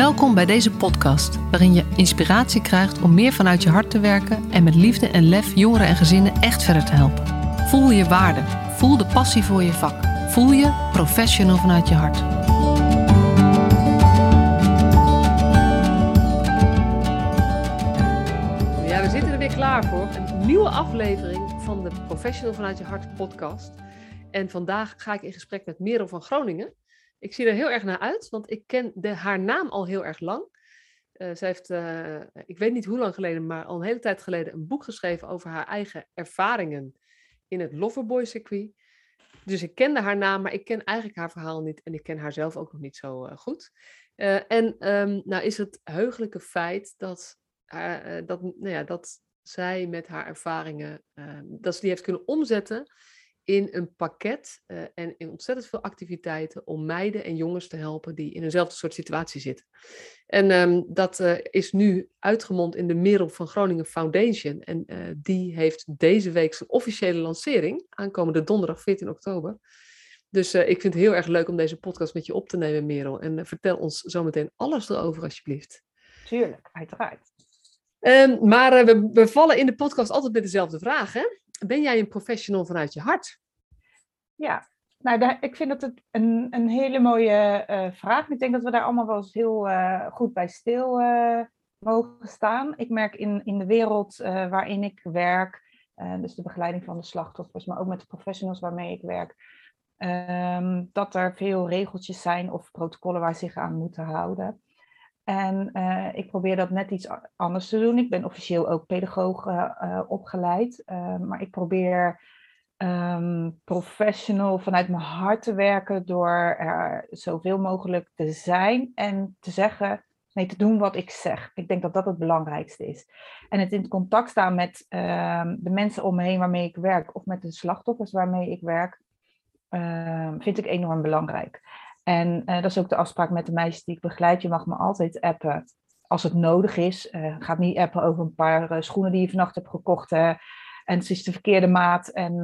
Welkom bij deze podcast, waarin je inspiratie krijgt om meer vanuit je hart te werken en met liefde en lef jongeren en gezinnen echt verder te helpen. Voel je waarde, voel de passie voor je vak, voel je professional vanuit je hart. Ja, we zitten er weer klaar voor. Een nieuwe aflevering van de Professional vanuit je hart podcast. En vandaag ga ik in gesprek met Merel van Groningen. Ik zie er heel erg naar uit, want ik ken de, haar naam al heel erg lang. Uh, ze heeft, uh, ik weet niet hoe lang geleden, maar al een hele tijd geleden een boek geschreven over haar eigen ervaringen in het Loverboy-circuit. Dus ik kende haar naam, maar ik ken eigenlijk haar verhaal niet en ik ken haar zelf ook nog niet zo uh, goed. en um, nou is het heugelijke feit dat, dat, nou ja, dat zij met haar ervaringen, dat ze die heeft kunnen omzetten in een pakket uh, en in ontzettend veel activiteiten om meiden en jongens te helpen die in eenzelfde soort situatie zitten. En um, dat uh, is nu uitgemond in de Merel van Groningen Foundation. En uh, die heeft deze week zijn officiële lancering, aankomende donderdag 14 oktober. Dus ik vind het heel erg leuk om deze podcast met je op te nemen, Merel. En vertel ons zometeen alles erover, alsjeblieft. Tuurlijk, uiteraard. Um, maar we, we vallen in de podcast altijd met dezelfde vraag, hè? ben jij een professional vanuit je hart? Ja, nou, daar, ik vind dat het een, een hele mooie uh, vraag. Ik denk dat we daar allemaal wel eens heel uh, goed bij stil uh, mogen staan. Ik merk in, in de wereld waarin ik werk, dus de begeleiding van de slachtoffers, maar ook met de professionals waarmee ik werk, um, dat er veel regeltjes zijn of protocollen waar ze zich aan moeten houden. En ik probeer dat net iets anders te doen. Ik ben officieel ook pedagoog opgeleid. Uh, maar ik probeer um, professional vanuit mijn hart te werken door er zoveel mogelijk te zijn en te zeggen, nee, te doen wat ik zeg. Ik denk dat dat het belangrijkste is. En het in contact staan met ehm, de mensen om me heen waarmee ik werk of met de slachtoffers waarmee ik werk, vind ik enorm belangrijk. En uh, dat is ook de afspraak met de meisjes die ik begeleid. Je mag me altijd appen als het nodig is. Uh, gaat niet appen over een paar uh, schoenen die je vannacht hebt gekocht. En het is de verkeerde maat. En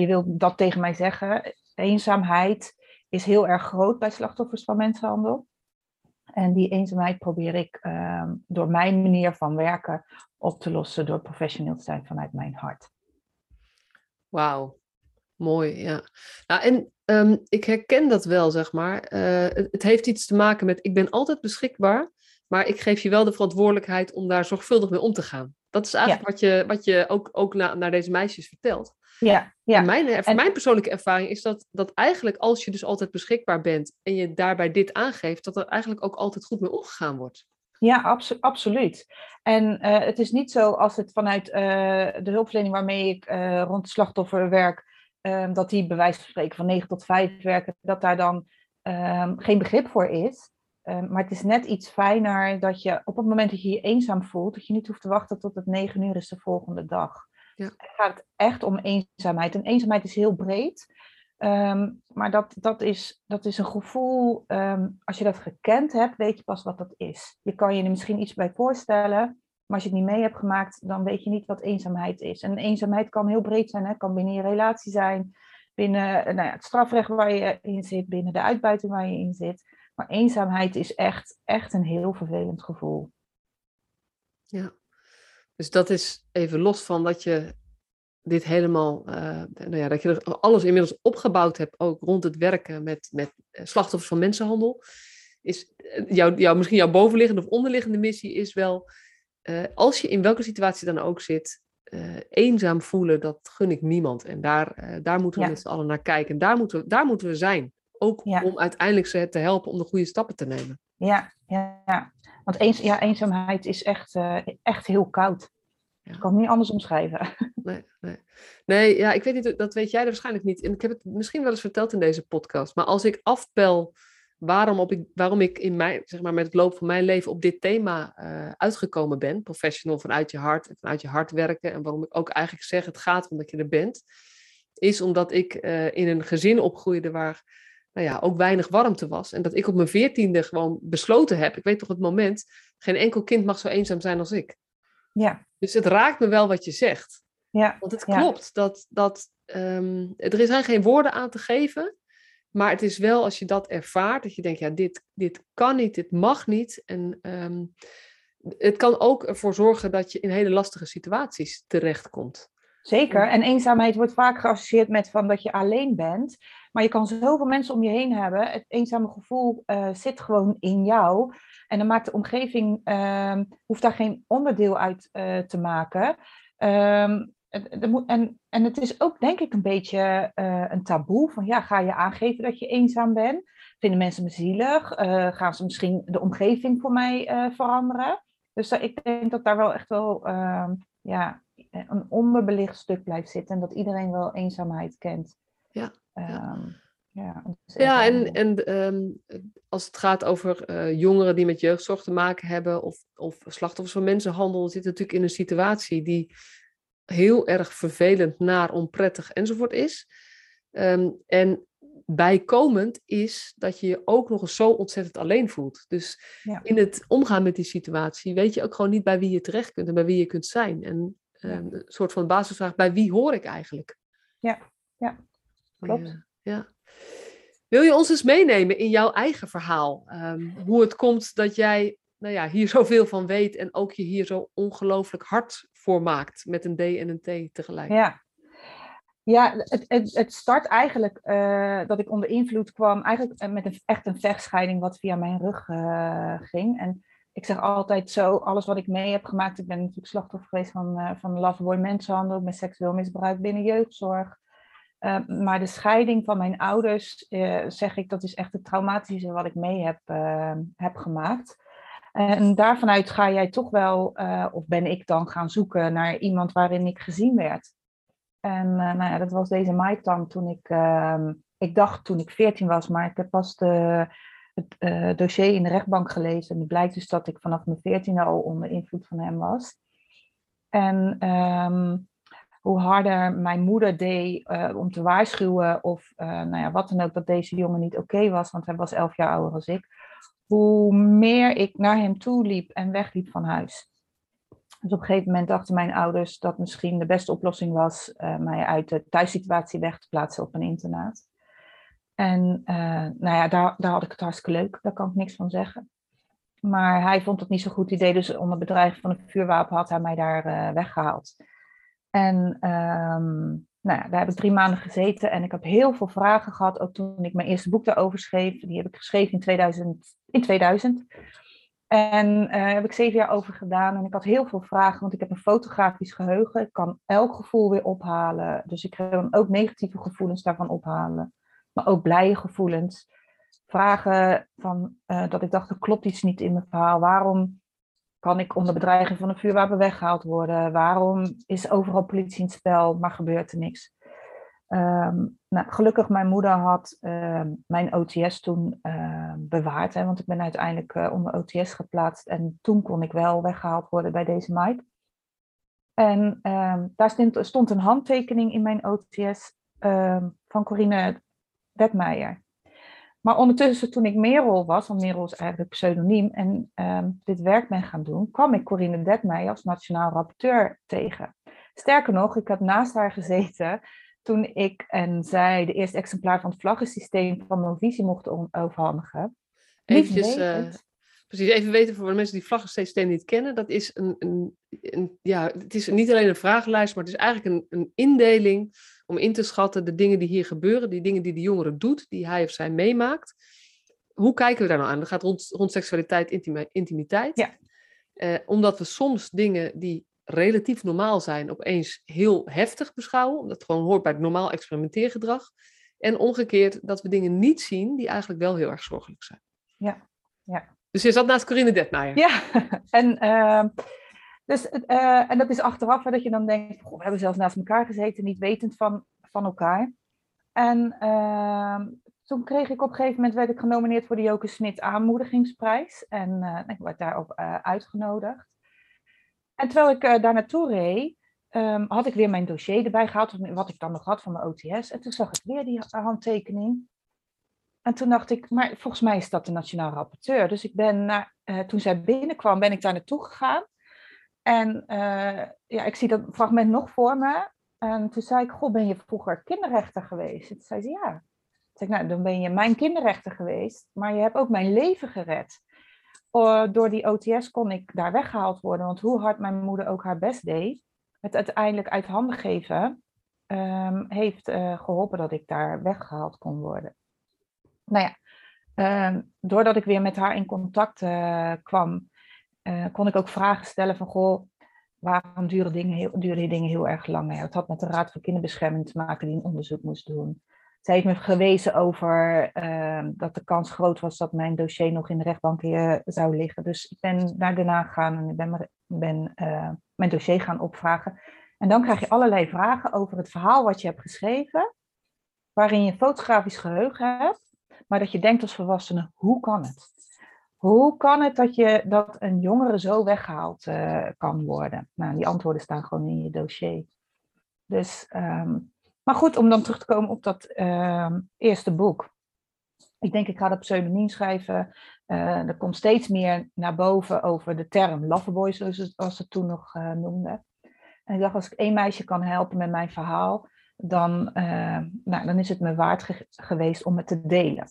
je wilt dat tegen mij zeggen. Eenzaamheid is heel erg groot bij slachtoffers van mensenhandel. En die eenzaamheid probeer ik ehm, door mijn manier van werken op te lossen. Door professioneel te zijn vanuit mijn hart. Wauw, mooi. Ja. Nou, en Um, ik herken dat wel, zeg maar. Het, het, heeft iets te maken met, ik ben altijd beschikbaar, maar ik geef je wel de verantwoordelijkheid om daar zorgvuldig mee om te gaan. Dat is eigenlijk wat je, wat je ook, ook na, naar deze meisjes vertelt. Ja, ja. Mijn, en... mijn persoonlijke ervaring is dat, dat eigenlijk als je dus altijd beschikbaar bent en je daarbij dit aangeeft, dat er eigenlijk ook altijd goed mee omgegaan wordt. Ja, abso absoluut. En uh, het is niet zo als het vanuit uh, de hulpverlening waarmee ik rond slachtoffer werk, um, dat die bij wijze van spreken van 9 tot 5 werken, dat daar dan um, geen begrip voor is. Um, maar het is net iets fijner dat je op het moment dat je je eenzaam voelt, dat je niet hoeft te wachten tot het 9 uur is de volgende dag. Ja. Het gaat echt om eenzaamheid. En eenzaamheid is heel breed. Um, maar dat, dat, is, dat is een gevoel, um, als je dat gekend hebt, weet je pas wat dat is. Je kan je er misschien iets bij voorstellen, maar als je het niet mee hebt gemaakt, dan weet je niet wat eenzaamheid is. En eenzaamheid kan heel breed zijn. Het kan binnen je relatie zijn, binnen nou ja, het strafrecht waar je in zit, binnen de uitbuiting waar je in zit. Maar eenzaamheid is echt, echt een heel vervelend gevoel. Ja, dus dat is even los van dat je dit helemaal, uh, nou ja, dat je er alles inmiddels opgebouwd hebt, ook rond het werken met, met eh, slachtoffers van mensenhandel. Is eh, jouw, jouw, misschien jouw bovenliggende of onderliggende missie is wel uh, als je in welke situatie dan ook zit, uh, eenzaam voelen, dat gun ik niemand. En daar, daar moeten we ja. met z'n allen naar kijken. Daar moeten we, daar moeten we zijn. Ook ja. om uiteindelijk ze te helpen om de goede stappen te nemen. Ja, ja, want eens, ja, eenzaamheid is echt, echt heel koud. Ja. Ik kan het niet anders omschrijven. Nee, nee. nee ja, ik weet niet, dat weet jij waarschijnlijk niet. En ik heb het misschien wel eens verteld in deze podcast. Maar als ik afpel waarom, op ik, waarom ik in mijn, zeg maar, met het loop van mijn leven op dit thema uh, uitgekomen ben. Professional vanuit je hart en vanuit je hart werken. En waarom ik ook eigenlijk zeg, het gaat omdat je er bent. Is omdat ik uh, in een gezin opgroeide waar nou ja, ook weinig warmte was. En dat ik op mijn veertiende gewoon besloten heb, ik weet toch het moment, geen enkel kind mag zo eenzaam zijn als ik. Ja. Dus het raakt me wel wat je zegt. Ja. Want het klopt, ja. dat, dat um, er zijn geen woorden aan te geven Maar het is wel als je dat ervaart, dat je denkt, ja, dit, dit kan niet, dit mag niet. En ehm, het kan ook ervoor zorgen dat je in hele lastige situaties terechtkomt. Zeker. En eenzaamheid wordt vaak geassocieerd met van dat je alleen bent. Maar je kan zoveel mensen om je heen hebben. Het eenzame gevoel uh, zit gewoon in jou. En dan maakt de omgeving, uh, hoeft daar geen onderdeel uit uh, te maken. Um, en, en het is ook denk ik een beetje uh, een taboe. Van ja, ga je aangeven dat je eenzaam bent? Vinden mensen me zielig? gaan ze misschien de omgeving voor mij veranderen? Dus ik denk dat daar wel echt wel ehm, ja, een onderbelicht stuk blijft zitten. En dat iedereen wel eenzaamheid kent. Ja. Um, ja, ja, en, en ehm, als het gaat over uh, jongeren die met jeugdzorg te maken hebben of, of slachtoffers van mensenhandel, zitten natuurlijk in een situatie die heel erg vervelend, naar, onprettig enzovoort is. Um, en bijkomend is dat je je ook nog eens zo ontzettend alleen voelt. Dus in het omgaan met die situatie weet je ook gewoon niet bij wie je terecht kunt en bij wie je kunt zijn. En een soort van basisvraag, bij wie hoor ik eigenlijk? Ja, ja. Klopt. ja. Wil je ons eens meenemen in jouw eigen verhaal? Um, hoe het komt dat jij nou ja, hier zoveel van weet en ook je hier zo ongelooflijk hard voor maakt met een D en een T tegelijk. Ja, ja het, het, het start eigenlijk uh, dat ik onder invloed kwam, eigenlijk eh, met een, echt een vechtscheiding wat via mijn rug uh, ging. En ik zeg altijd zo, alles wat ik mee heb gemaakt, ik ben natuurlijk slachtoffer geweest van, uh, van loveboy mensenhandel, met seksueel misbruik binnen jeugdzorg. Uh, maar de scheiding van mijn ouders, uh, zeg ik, dat is echt het traumatische wat ik mee heb, uh, heb gemaakt. En daarvanuit ga jij toch wel, of ben ik dan gaan zoeken naar iemand waarin ik gezien werd. En nou ja, dat was deze Mike dan toen ik, ehm, ik dacht toen ik 14 was, maar ik heb pas de, het dossier in de rechtbank gelezen. En het blijkt dus dat ik vanaf mijn 14 al onder invloed van hem was. En hoe harder mijn moeder deed uh, om te waarschuwen of uh, nou ja, wat dan ook, dat deze jongen niet oké was, want hij was elf jaar ouder dan ik, hoe meer ik naar hem toe liep en wegliep van huis. Dus op een gegeven moment dachten mijn ouders dat misschien de beste oplossing was uh, mij uit de thuissituatie weg te plaatsen op een internaat. En nou ja, daar, daar had ik het hartstikke leuk, daar kan ik niks van zeggen. Maar hij vond het niet zo'n goed idee, dus onder bedrijf van een vuurwapen had hij mij daar weggehaald. En ehm, nou ja, daar heb ik drie maanden gezeten en ik heb heel veel vragen gehad. Ook toen ik mijn eerste boek daarover schreef. Die heb ik geschreven in 2000. In 2000. En uh, heb ik zeven jaar over gedaan. En ik had heel veel vragen, want ik heb een fotografisch geheugen. Ik kan elk gevoel weer ophalen. Dus ik kan ook negatieve gevoelens daarvan ophalen. Maar ook blije gevoelens. Vragen van uh, dat ik dacht, er klopt iets niet in mijn verhaal. Waarom kan ik onder bedreiging van een vuurwapen weggehaald worden? Waarom is overal politie in het spel, maar gebeurt er niks? Um, nou, gelukkig, mijn moeder had uh, mijn OTS toen uh, bewaard, hè, want ik ben uiteindelijk uh, onder OTS geplaatst en toen kon ik wel weggehaald worden bij deze Mike. En ehm, daar stond, stond, een handtekening in mijn OTS van Corine Detmeijer. Maar ondertussen, toen ik Merel was, want Merel is eigenlijk pseudoniem, en um, dit werk ben gaan doen, kwam ik Corine Detmeijer als nationaal rapporteur tegen. Sterker nog, ik had naast haar gezeten toen ik en zij de eerste exemplaar van het vlaggensysteem van Movisie mochten overhandigen. Eventjes, uh, precies, even weten voor de mensen die het vlaggensysteem niet kennen. Dat is een, een, een, ja, het is niet alleen een vragenlijst, maar het is eigenlijk een, een indeling om in te schatten de dingen die hier gebeuren, die dingen die de jongere doet, die hij of zij meemaakt. Hoe kijken we daar nou aan? Dat gaat rond, rond seksualiteit, intimiteit. Ja. Eh, omdat we soms dingen die relatief normaal zijn, opeens heel heftig beschouwen. Omdat het gewoon hoort bij het normaal experimenteergedrag. En omgekeerd dat we dingen niet zien die eigenlijk wel heel erg zorgelijk zijn. Ja, ja. Dus je zat naast Corinne Detmeijer. Ja, en uh, dus, uh, en dat is achteraf dat je dan denkt, goh, we hebben zelfs naast elkaar gezeten, niet wetend van, van elkaar. En uh, toen kreeg ik op een gegeven moment, werd ik genomineerd voor de Joke Smit aanmoedigingsprijs. En uh, ik werd daarop uitgenodigd. En terwijl ik daar naartoe reed, um, had ik weer mijn dossier erbij gehaald, wat ik dan nog had van mijn OTS. En toen zag ik weer die handtekening. En toen dacht ik, maar volgens mij is dat de nationaal rapporteur. Dus ik ben, toen zij binnenkwam, ben ik daar naartoe gegaan. En uh, ja, ik zie dat fragment nog voor me. En toen zei ik, goh, ben je vroeger kinderrechter geweest? En zei ze, ja. Toen zeg, nou, dan ben je mijn kinderrechter geweest, maar je hebt ook mijn leven gered. door die OTS kon ik daar weggehaald worden, want hoe hard mijn moeder ook haar best deed, het uiteindelijk uit handen geven, um, heeft uh, geholpen dat ik daar weggehaald kon worden. Nou ja, uh, doordat ik weer met haar in contact uh, kwam, uh, kon ik ook vragen stellen van, goh, waarom duren, dingen heel, duren die dingen heel erg lang? Het had met de Raad voor Kinderbescherming te maken die een onderzoek moest doen. Zij heeft me gewezen over uh, dat de kans groot was dat mijn dossier nog in de rechtbank hier zou liggen. Dus ik ben naar Haag gegaan en ik ben, ben uh, mijn dossier gaan opvragen. En dan krijg je allerlei vragen over het verhaal wat je hebt geschreven, waarin je fotografisch geheugen hebt, maar dat je denkt als volwassene, hoe kan het? Hoe kan het dat, je, dat een jongere zo weggehaald uh, kan worden? Nou, die antwoorden staan gewoon in je dossier. Dus, um, maar goed, om dan terug te komen op dat uh, eerste boek. Ik denk, ik ga dat pseudoniem schrijven. Uh, er komt steeds meer naar boven over de term Loverboy, zoals ze toen nog uh, noemden. En ik dacht, als ik één meisje kan helpen met mijn verhaal, dan, nou, dan is het me waard ge geweest om het te delen.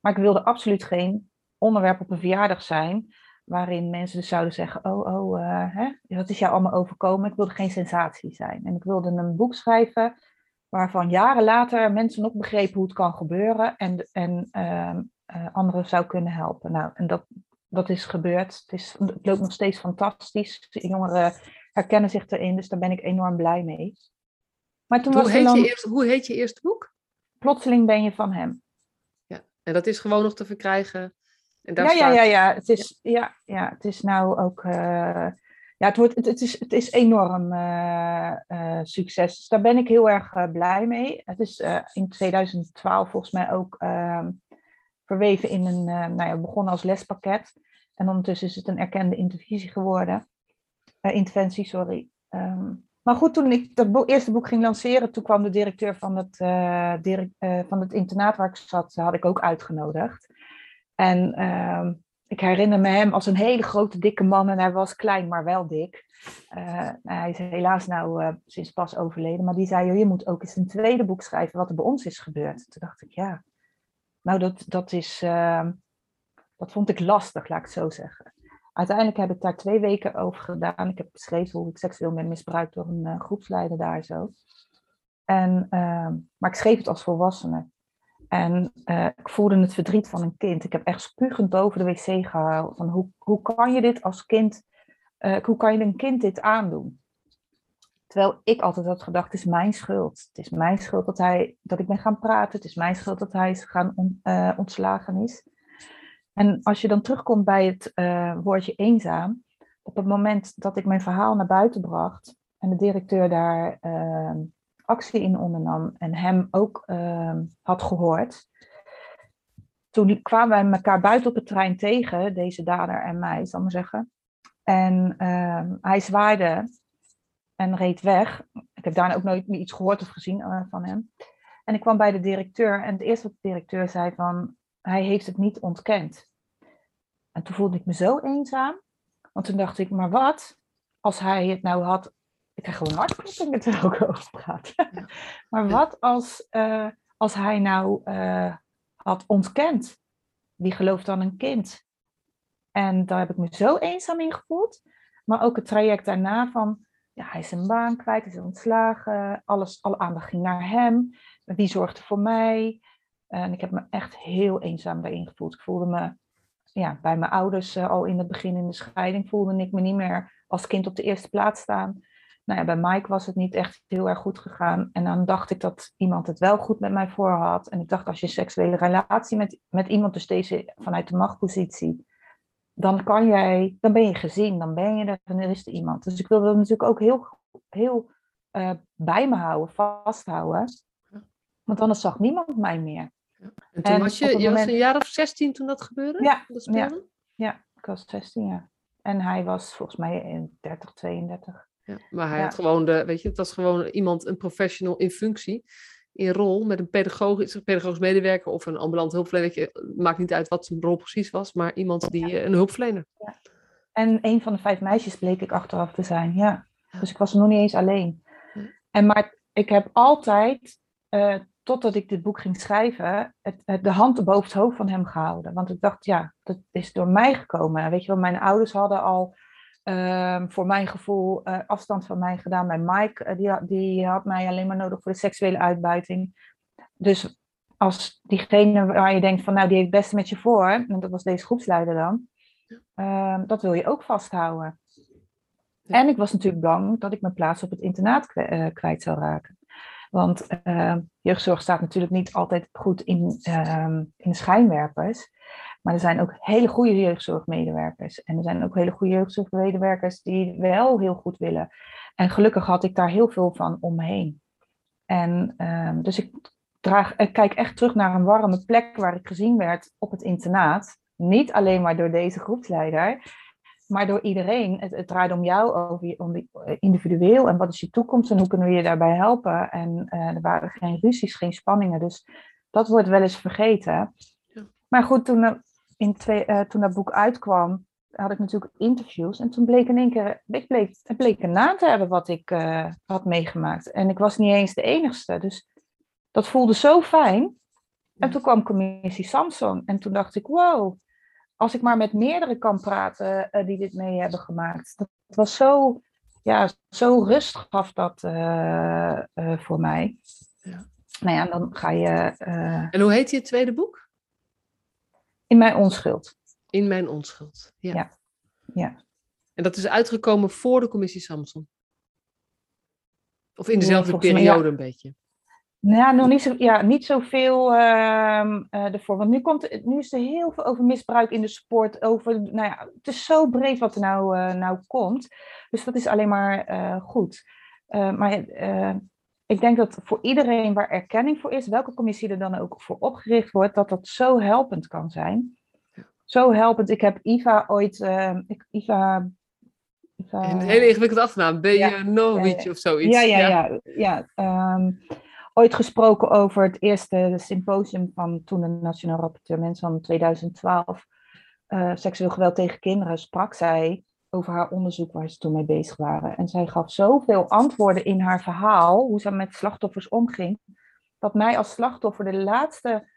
Maar ik wilde absoluut geen onderwerp op een verjaardag zijn, waarin mensen dus zouden zeggen, oh, oh, uh, hè, wat is jou allemaal overkomen? Ik wilde geen sensatie zijn. En ik wilde een boek schrijven waarvan jaren later mensen nog begrepen hoe het kan gebeuren en, en uh, uh, anderen zou kunnen helpen. Nou, en dat, dat is gebeurd. Het, is, het loopt nog steeds fantastisch. De jongeren herkennen zich erin, dus daar ben ik enorm blij mee. Maar toen hoe, was heet dan... je eerst, hoe heet je eerste boek? Plotseling ben je van hem. Ja, en dat is gewoon nog te verkrijgen. En ja, staat... ja, ja, ja. Het is, ja. Ja, het is nou ook. Uh, ja, het, wordt, het, het, is, het is enorm uh, uh, succes. Dus daar ben ik heel erg blij mee. Het is in 2012 volgens mij ook ehm, verweven in een. nou ja, begonnen als lespakket. En ondertussen is het een erkende intervisie geworden. interventie, sorry. Um, maar goed, toen ik dat eerste boek ging lanceren, toen kwam de directeur van het, uh, direct, uh, van het internaat waar ik zat, had ik ook uitgenodigd. En uh, ik herinner me hem als een hele grote, dikke man en hij was klein, maar wel dik. Uh, hij is helaas nou sinds pas overleden, maar die zei, je moet ook eens een tweede boek schrijven wat er bij ons is gebeurd. Toen dacht ik, ja, nou dat, dat is, ehm, dat vond ik lastig, laat ik het zo zeggen. Uiteindelijk heb ik daar twee weken over gedaan. Ik heb beschreven hoe ik seksueel ben misbruikt door een uh, groepsleider daar zo. En, uh, maar ik schreef het als volwassene. En uh, ik voelde het verdriet van een kind. Ik heb echt spugend boven de wc gehaald. Van hoe, hoe kan je dit als kind, uh, hoe kan je een kind dit aandoen? Terwijl ik altijd had gedacht, het is mijn schuld. Het is mijn schuld dat, hij, dat ik ben gaan praten. Het is mijn schuld dat hij is gaan on, ontslagen is. En als je dan terugkomt bij het woordje eenzaam, op het moment dat ik mijn verhaal naar buiten bracht en de directeur daar uh, actie in ondernam en hem ook uh, had gehoord, toen kwamen wij elkaar buiten op het trein tegen, deze dader en mij, zal ik maar zeggen. En ehm, hij zwaaide en reed weg. Ik heb daarna ook nooit meer iets gehoord of gezien eh, van hem. En ik kwam bij de directeur en het eerste wat de directeur zei van, hij heeft het niet ontkend. En toen voelde ik me zo eenzaam. Want toen dacht ik, maar wat als hij het nou had... Ik krijg gewoon hartkloppingen terwijl ik over praat. maar wat als, uh, als hij nou uh, had ontkend? Wie gelooft dan een kind? En daar heb ik me zo eenzaam in gevoeld. Maar ook het traject daarna van... Ja, hij is zijn baan kwijt, hij is ontslagen. Alles, alle aandacht ging naar hem. Wie zorgde voor mij? En ik heb me echt heel eenzaam daarin gevoeld. Ik voelde me ja, bij mijn ouders uh, al in het begin in de scheiding voelde ik me niet meer als kind op de eerste plaats staan. Nou ja, bij Mike was het niet echt heel erg goed gegaan. En dan dacht ik dat iemand het wel goed met mij voor had. En ik dacht, als je een seksuele relatie met, met iemand, dus deze vanuit de machtpositie, dan kan jij, dan ben je gezien, dan ben je er en er is er iemand. Dus ik wilde natuurlijk ook heel, heel uh, bij me houden, vasthouden. Want anders zag niemand mij meer. En toen was je, je was een jaar of 16 toen dat gebeurde? Ja, dat ja, ja, ik was 16, ja. En hij was volgens mij in 30, 32. Ja, maar hij had gewoon de, weet je, het was gewoon iemand, een professional in functie, in rol, met een pedagogisch, pedagogisch medewerker of een ambulant hulpverlener. Maakt niet uit wat zijn rol precies was, maar iemand die, ja. een hulpverlener. Ja. En een van de vijf meisjes bleek ik achteraf te zijn, ja. Dus ik was nog niet eens alleen. En maar ik heb altijd uh, totdat ik dit boek ging schrijven, het, het, de hand boven het hoofd van hem gehouden. Want ik dacht, ja, dat is door mij gekomen. Weet je wel, mijn ouders hadden al ehm, voor mijn gevoel uh, afstand van mij gedaan. Mijn Mike, uh, die, die had mij alleen maar nodig voor de seksuele uitbuiting. Dus als diegene waar je denkt van, nou, die heeft het beste met je voor, en dat was deze groepsleider dan, ehm, dat wil je ook vasthouden. En ik was natuurlijk bang dat ik mijn plaats op het internaat eh, kwijt zou raken. Want uh, jeugdzorg staat natuurlijk niet altijd goed in, in schijnwerpers. Maar er zijn ook hele goede jeugdzorgmedewerkers. En er zijn ook hele goede jeugdzorgmedewerkers die wel heel goed willen. En gelukkig had ik daar heel veel van om me heen. En uh, dus ik, draag, ik kijk echt terug naar een warme plek waar ik gezien werd op het internaat. Niet alleen maar door deze groepsleider, maar door iedereen. Het, het draait om jou, over, om die, eh, individueel en wat is je toekomst en hoe kunnen we je daarbij helpen. En uh, er waren geen ruzies, geen spanningen, dus dat wordt wel eens vergeten. Maar goed, toen, in twee, uh, toen dat boek uitkwam, had ik natuurlijk interviews en toen bleek in één keer, ik bleek, het bleek een naam te hebben wat ik uh, had meegemaakt. En ik was niet eens de enigste, dus dat voelde zo fijn. En toen kwam commissie Samson en toen dacht ik, wow, als ik maar met meerdere kan praten uh, die dit mee hebben gemaakt. Dat was zo, ja, zo rust gaf dat uh, voor mij. Ja. Nou ja, dan ga je. en hoe heet je tweede boek? In mijn onschuld. In mijn onschuld, ja. ja. ja. En dat is uitgekomen voor de commissie Samson? Of in dezelfde ja, periode ja. een beetje? Nou nog niet, zo, ja, niet zoveel uh, uh, ervoor. Want nu, komt, nu is er heel veel over misbruik in de sport. Over, nou ja, het is zo breed wat er nou, uh, nou komt. Dus dat is alleen maar uh, goed. maar ik denk dat voor iedereen waar erkenning voor is, welke commissie er dan ook voor opgericht wordt, dat dat zo helpend kan zijn. Zo helpend. Ik heb Iva ooit. ik, Iva Iva, een hele ingewikkelde achternaam. Ben je Novic of zoiets? Ja, ja, ja. ja, ja um, ooit gesproken over het eerste symposium van toen de Nationaal Rapporteur Mensen van 2012. Uh, seksueel geweld tegen kinderen sprak zij over haar onderzoek waar ze toen mee bezig waren. En zij gaf zoveel antwoorden in haar verhaal, hoe ze met slachtoffers omging, dat mij als slachtoffer de laatste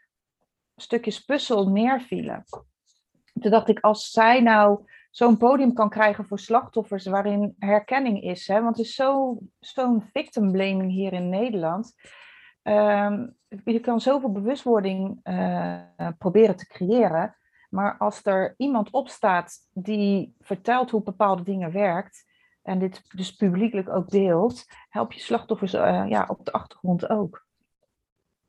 stukjes puzzel neervielen. Toen dacht ik, als zij nou zo'n podium kan krijgen voor slachtoffers waarin herkenning is, hè, want er is zo'n zo victim blaming hier in Nederland. Um, je kan zoveel bewustwording uh, proberen te creëren. Maar als er iemand opstaat die vertelt hoe bepaalde dingen werkt. En dit dus publiekelijk ook deelt, help je slachtoffers uh, ja, op de achtergrond ook.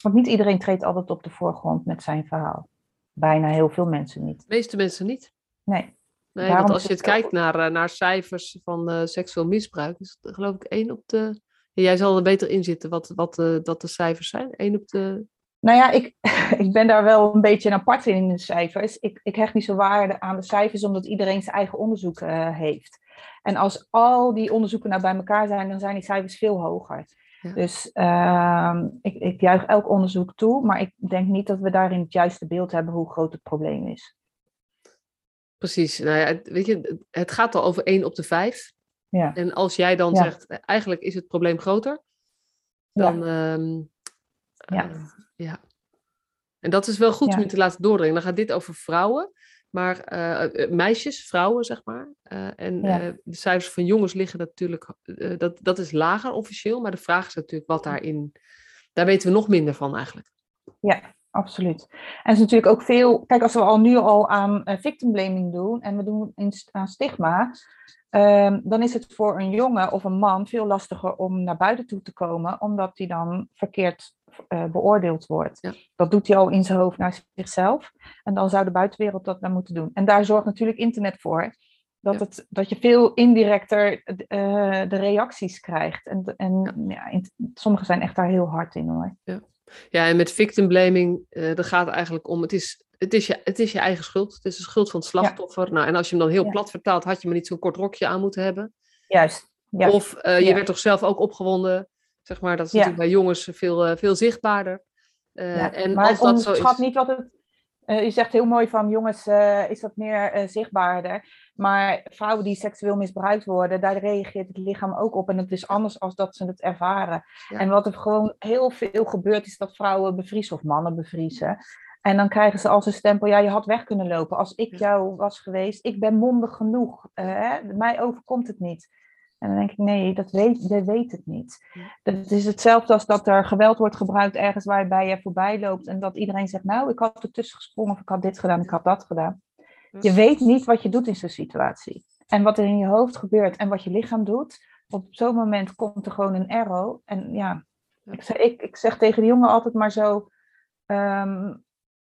Want niet iedereen treedt altijd op de voorgrond met zijn verhaal. Bijna heel veel mensen niet. De meeste mensen niet. Nee. Nee, want als je het kijkt naar, naar cijfers van uh, seksueel misbruik, is het geloof ik één op de Jij zal er beter in zitten wat, wat de, dat de cijfers zijn. Eén op de. Nou ja, ik, ik ben daar wel een beetje apart in, in de cijfers. Ik, ik hecht niet zo waarde aan de cijfers, omdat iedereen zijn eigen onderzoek uh, heeft. En als al die onderzoeken nou bij elkaar zijn, dan zijn die cijfers veel hoger. Ja. Dus uh, ik, ik juich elk onderzoek toe, maar ik denk niet dat we daarin het juiste beeld hebben hoe groot het probleem is. Precies. Nou ja, weet je, het gaat al over één op de vijf. Ja. En als jij dan ja. zegt, eigenlijk is het probleem groter, dan. Um, ja. Uh, ja. En dat is wel goed om je te laten doordringen. Dan gaat dit over vrouwen, maar uh, meisjes, vrouwen zeg maar. Uh, en de cijfers van jongens liggen natuurlijk, dat, dat is lager officieel, maar de vraag is natuurlijk wat daarin, daar weten we nog minder van eigenlijk. Ja, absoluut. En het is natuurlijk ook veel, kijk als we al nu al aan victim blaming doen en we doen aan stigma, Um, dan is het voor een jongen of een man veel lastiger om naar buiten toe te komen, omdat hij dan verkeerd uh, beoordeeld wordt. Ja. Dat doet hij al in zijn hoofd naar zichzelf. En dan zou de buitenwereld dat dan moeten doen. En daar zorgt natuurlijk internet voor. Dat, ja. het, dat je veel indirecter uh, de reacties krijgt. En, en ja. sommigen zijn echt daar heel hard in hoor. Ja, ja en met victim blaming, uh, dat gaat eigenlijk om, het is het is, je, het is je eigen schuld. Het is de schuld van het slachtoffer. Ja. Nou, en als je hem dan heel ja. plat vertaalt, had je maar niet zo'n kort rokje aan moeten hebben. Juist. Ja. Of uh, je werd toch zelf ook opgewonden. Zeg maar, dat is natuurlijk bij jongens veel, uh, veel zichtbaarder. Uh, en maar als dat zo is... niet wat het, eh, je zegt heel mooi van jongens, is dat meer zichtbaarder. Maar vrouwen die seksueel misbruikt worden, daar reageert het lichaam ook op. En het is anders als dat ze het ervaren. En wat er gewoon heel veel gebeurt, is dat vrouwen bevriezen of mannen bevriezen. En dan krijgen ze als een stempel, ja, je had weg kunnen lopen. Als ik jou was geweest, ik ben mondig genoeg. Hè? Mij overkomt het niet. En dan denk ik, nee, dat weet, dat weet het niet. Het is hetzelfde als dat er geweld wordt gebruikt ergens waarbij je voorbij loopt en dat iedereen zegt, nou, ik had ertussen gesprongen of ik had dit gedaan, ik had dat gedaan. Je weet niet wat je doet in zo'n situatie. En wat er in je hoofd gebeurt en wat je lichaam doet. Op zo'n moment komt er gewoon een arrow. En ja, ik zeg, ik, ik zeg tegen de jongen altijd maar zo, ehm,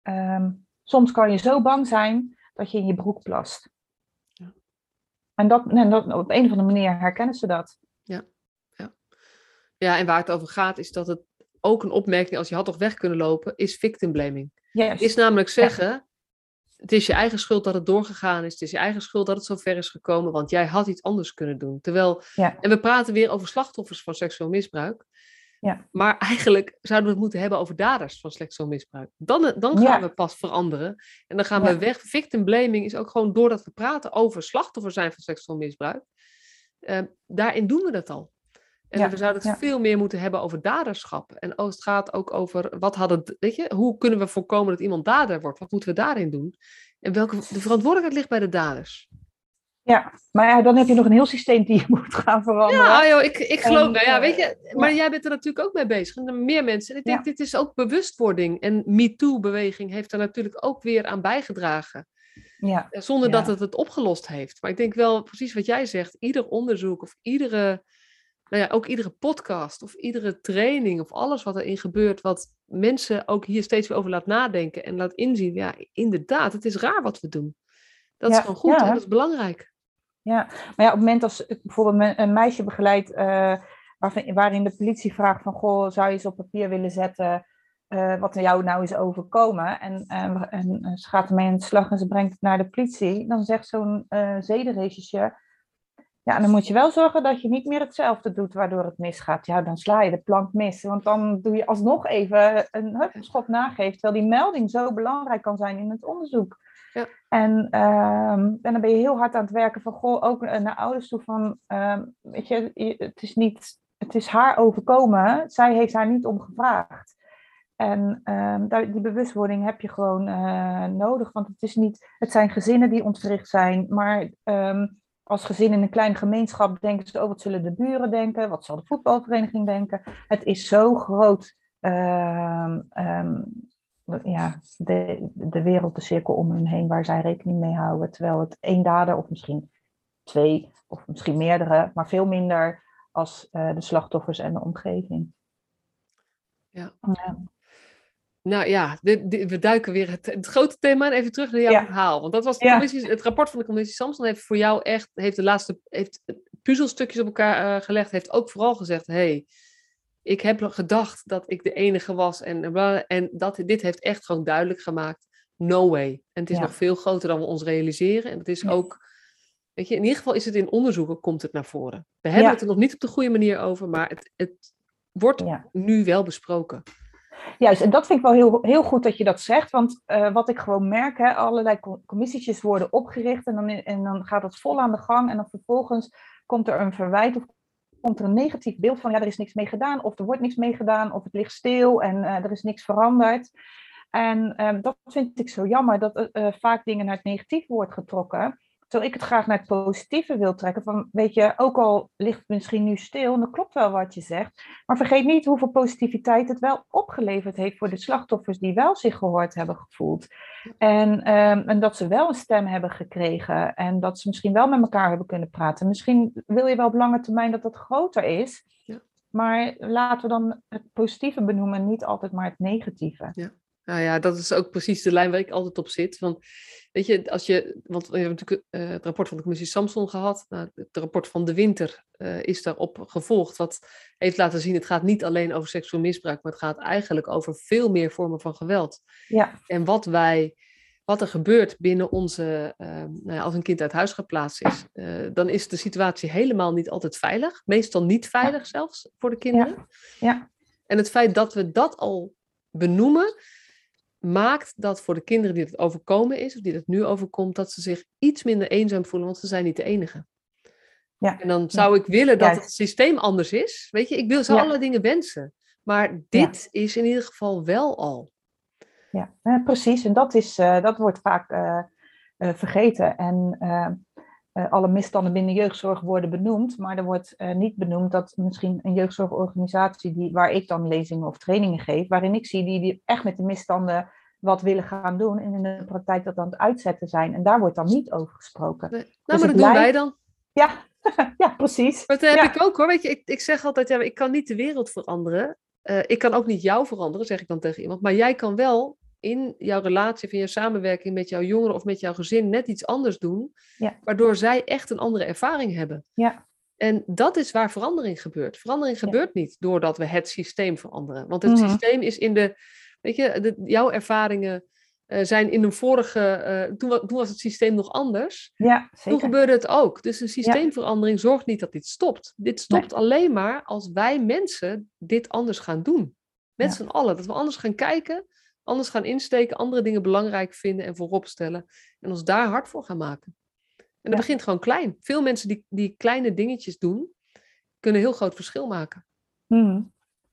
ehm, soms kan je zo bang zijn dat je in je broek plast. En, dat, en dat, op een of andere manier herkennen ze dat. Ja. ja. Ja, en waar het over gaat is dat het ook een opmerking als je had toch weg kunnen lopen, is victim blaming. Yes. Is namelijk zeggen, het is je eigen schuld dat het doorgegaan is. Het is je eigen schuld dat het zo ver is gekomen, want jij had iets anders kunnen doen. Terwijl, ja. en we praten weer over slachtoffers van seksueel misbruik. Ja. Maar eigenlijk zouden we het moeten hebben over daders van seksueel misbruik. Dan, dan gaan we pas veranderen. En dan gaan we weg. Victim blaming is ook gewoon doordat we praten over slachtoffer zijn van seksueel misbruik. Uh, daarin doen we dat al. En we zouden het veel meer moeten hebben over daderschap. En als het gaat ook over wat hadden, weet je, hoe kunnen we voorkomen dat iemand dader wordt? Wat moeten we daarin doen? En welke de verantwoordelijkheid ligt bij de daders. Ja, maar ja, dan heb je nog een heel systeem die je moet gaan veranderen. Ja, joh, ik, ik geloof, nou ja, weet je, maar jij bent er natuurlijk ook mee bezig. En meer mensen. ik denk, dit is ook bewustwording. En MeToo-beweging heeft er natuurlijk ook weer aan bijgedragen. Ja. Zonder dat het het opgelost heeft. Maar ik denk wel precies wat jij zegt. Ieder onderzoek of iedere, nou ja, ook iedere podcast of iedere training of alles wat erin gebeurt, wat mensen ook hier steeds weer over laat nadenken en laat inzien. Ja, inderdaad, het is raar wat we doen. Dat is gewoon goed en dat is belangrijk. Ja, maar ja, op het moment als ik bijvoorbeeld een meisje begeleid uh, waarin de politie vraagt van goh, zou je eens op papier willen zetten uh, wat jou nou is overkomen? En, en, en ze gaat ermee aan de slag en ze brengt het naar de politie. Dan zegt zo'n uh, zedenregisseur, ja, dan moet je wel zorgen dat je niet meer hetzelfde doet waardoor het misgaat. Ja, dan sla je de plank mis. Want dan doe je alsnog even een hupschop nageeft. Terwijl die melding zo belangrijk kan zijn in het onderzoek. En, ehm, en dan ben je heel hard aan het werken van, goh, ook naar ouders toe van, um, weet je, het is niet, het is haar overkomen, zij heeft haar niet om gevraagd. En daar, die bewustwording heb je gewoon uh, nodig, want het, is niet, het zijn gezinnen die ontwricht zijn, maar als gezin in een kleine gemeenschap denken ze, oh, wat zullen de buren denken, wat zal de voetbalvereniging denken. Het is zo groot ja, de, de wereld, de cirkel om hen heen waar zij rekening mee houden. Terwijl het één dader, of misschien twee, of misschien meerdere, maar veel minder als uh, de slachtoffers en de omgeving. Ja. ja. Nou ja, dit, dit, we duiken weer het, het, grote thema even terug naar jouw verhaal. Want dat was de commissie, het rapport van de commissie Samson heeft voor jou echt, heeft de laatste, heeft puzzelstukjes op elkaar uh, gelegd, heeft ook vooral gezegd, hey, ik heb gedacht dat ik de enige was. En, en dat, dit heeft echt gewoon duidelijk gemaakt. No way. En het is nog veel groter dan we ons realiseren. En het is ook, weet je, in ieder geval is het in onderzoeken, komt het naar voren. We hebben het er nog niet op de goede manier over, maar het, het wordt nu wel besproken. Juist, en dat vind ik wel heel, heel goed dat je dat zegt. Want uh, wat ik gewoon merk, hè, allerlei commissietjes worden opgericht en dan, en dan gaat het vol aan de gang. En dan vervolgens komt er een verwijt of komt er een negatief beeld van, ja, er is niks mee gedaan, of er wordt niks mee gedaan, of het ligt stil en uh, er is niks veranderd. En um, dat vind ik zo jammer, dat uh, vaak dingen naar het negatief wordt getrokken. Terwijl ik het graag naar het positieve wil trekken. Van, weet je, ook al ligt het misschien nu stil, en dat klopt wel wat je zegt. Maar vergeet niet hoeveel positiviteit het wel opgeleverd heeft voor de slachtoffers die wel zich gehoord hebben gevoeld. En, um, en dat ze wel een stem hebben gekregen. En dat ze misschien wel met elkaar hebben kunnen praten. Misschien wil je wel op lange termijn dat dat groter is. Ja. Maar laten we dan het positieve benoemen, niet altijd maar het negatieve. Ja. Nou ja, dat is ook precies de lijn waar ik altijd op zit. Want weet je, als je, want we hebben natuurlijk uh, het rapport van de commissie Samson gehad. Nou, het rapport van de winter uh, is daarop gevolgd. Wat heeft laten zien, het gaat niet alleen over seksueel misbruik, maar het gaat eigenlijk over veel meer vormen van geweld. Ja. En wat wij, wat er gebeurt binnen onze, uh, nou ja, als een kind uit huis geplaatst is, dan is de situatie helemaal niet altijd veilig. Meestal niet veilig zelfs voor de kinderen. Ja. ja. En het feit dat we dat al benoemen, maakt dat voor de kinderen die het overkomen is, of die het nu overkomt, dat ze zich iets minder eenzaam voelen, want ze zijn niet de enige. Ja. En dan zou ik willen dat het systeem anders is. Weet je, ik wil ze alle dingen wensen. Maar dit is in ieder geval wel al. Ja, precies. En dat, is, uh, dat wordt vaak uh, uh, vergeten. En alle misstanden binnen jeugdzorg worden benoemd. Maar er wordt niet benoemd dat misschien een jeugdzorgorganisatie die, waar ik dan lezingen of trainingen geef, waarin ik zie die, die echt met de misstanden wat willen gaan doen en in de praktijk dat aan het uitzetten zijn. En daar wordt dan niet over gesproken. Nee. Nou, dus maar dat doen wij dan. Ja, ja, precies. Maar dat heb ik ook hoor. Weet je, ik, ik zeg altijd, ja, ik kan niet de wereld veranderen. Uh, ik kan ook niet jou veranderen, zeg ik dan tegen iemand. Maar jij kan wel in jouw relatie, of in je samenwerking met jouw jongeren of met jouw gezin net iets anders doen. Ja. Waardoor zij echt een andere ervaring hebben. Ja. En dat is waar verandering gebeurt. Verandering gebeurt niet doordat we het systeem veranderen. Want het mhm. systeem is in de, weet je, de, jouw ervaringen uh, zijn in een vorige, uh, toen, toen, was het systeem nog anders. Ja, zeker. Toen gebeurde het ook. Dus een systeemverandering zorgt niet dat dit stopt. Dit stopt alleen maar als wij mensen dit anders gaan doen. Met ja. z'n allen. Dat we anders gaan kijken, anders gaan insteken, andere dingen belangrijk vinden en voorop stellen. En ons daar hard voor gaan maken. En dat begint gewoon klein. Veel mensen die, die kleine dingetjes doen, kunnen een heel groot verschil maken. Hmm.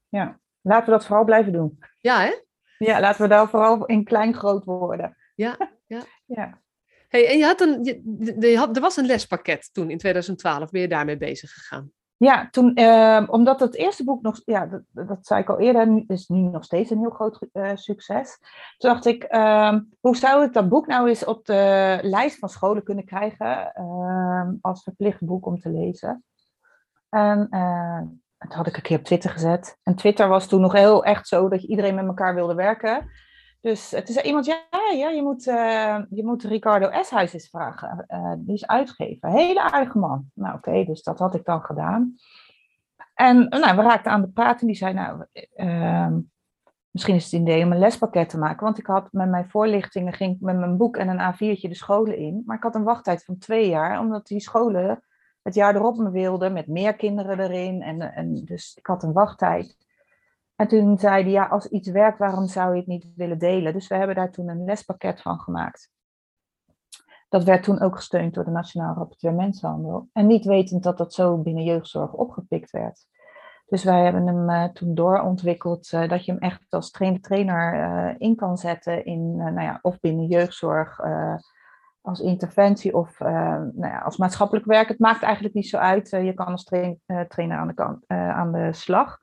Ja, laten we dat vooral blijven doen. Ja, hè? Ja, laten we daar vooral in klein groot worden. Ja, ja. ja. Hey, en je had een, je, je had, er was een lespakket toen in 2012. Ben je daarmee bezig gegaan? Ja, toen, uh, omdat het eerste boek nog, ja, dat, dat zei ik al eerder, is nu nog steeds een heel groot uh, succes. Toen dacht ik, uh, hoe zou ik dat boek nou eens op de lijst van scholen kunnen krijgen ehm, als verplicht boek om te lezen? En dat had ik een keer op Twitter gezet. En Twitter was toen nog heel echt zo dat iedereen met elkaar wilde werken. Dus toen zei iemand, ja, ja je, moet, uh, je moet Ricardo eens vragen. Uh, die is uitgever. Hele aardige man. Nou oké, dus dat had ik dan gedaan. En nou, we raakten aan de praat en die zei, nou, uh, misschien is het idee om een lespakket te maken. Want ik had met mijn voorlichtingen, ging ik met mijn boek en een A4'tje de scholen in. Maar ik had een wachttijd van twee jaar, omdat die scholen het jaar erop me wilde, met meer kinderen erin. En, en dus ik had een wachttijd. En toen zei hij, ja, als iets werkt, waarom zou je het niet willen delen? Dus we hebben daar toen een lespakket van gemaakt. Dat werd toen ook gesteund door de Nationaal Rapporteur Mensenhandel. En niet wetend dat dat zo binnen jeugdzorg opgepikt werd. Dus wij hebben hem uh, toen doorontwikkeld uh, dat je hem echt als trainer-trainer uh, in kan zetten in, nou ja, of binnen jeugdzorg, als interventie of nou ja, als maatschappelijk werk. Het maakt eigenlijk niet zo uit. je kan als trainer aan de, kant, aan de slag.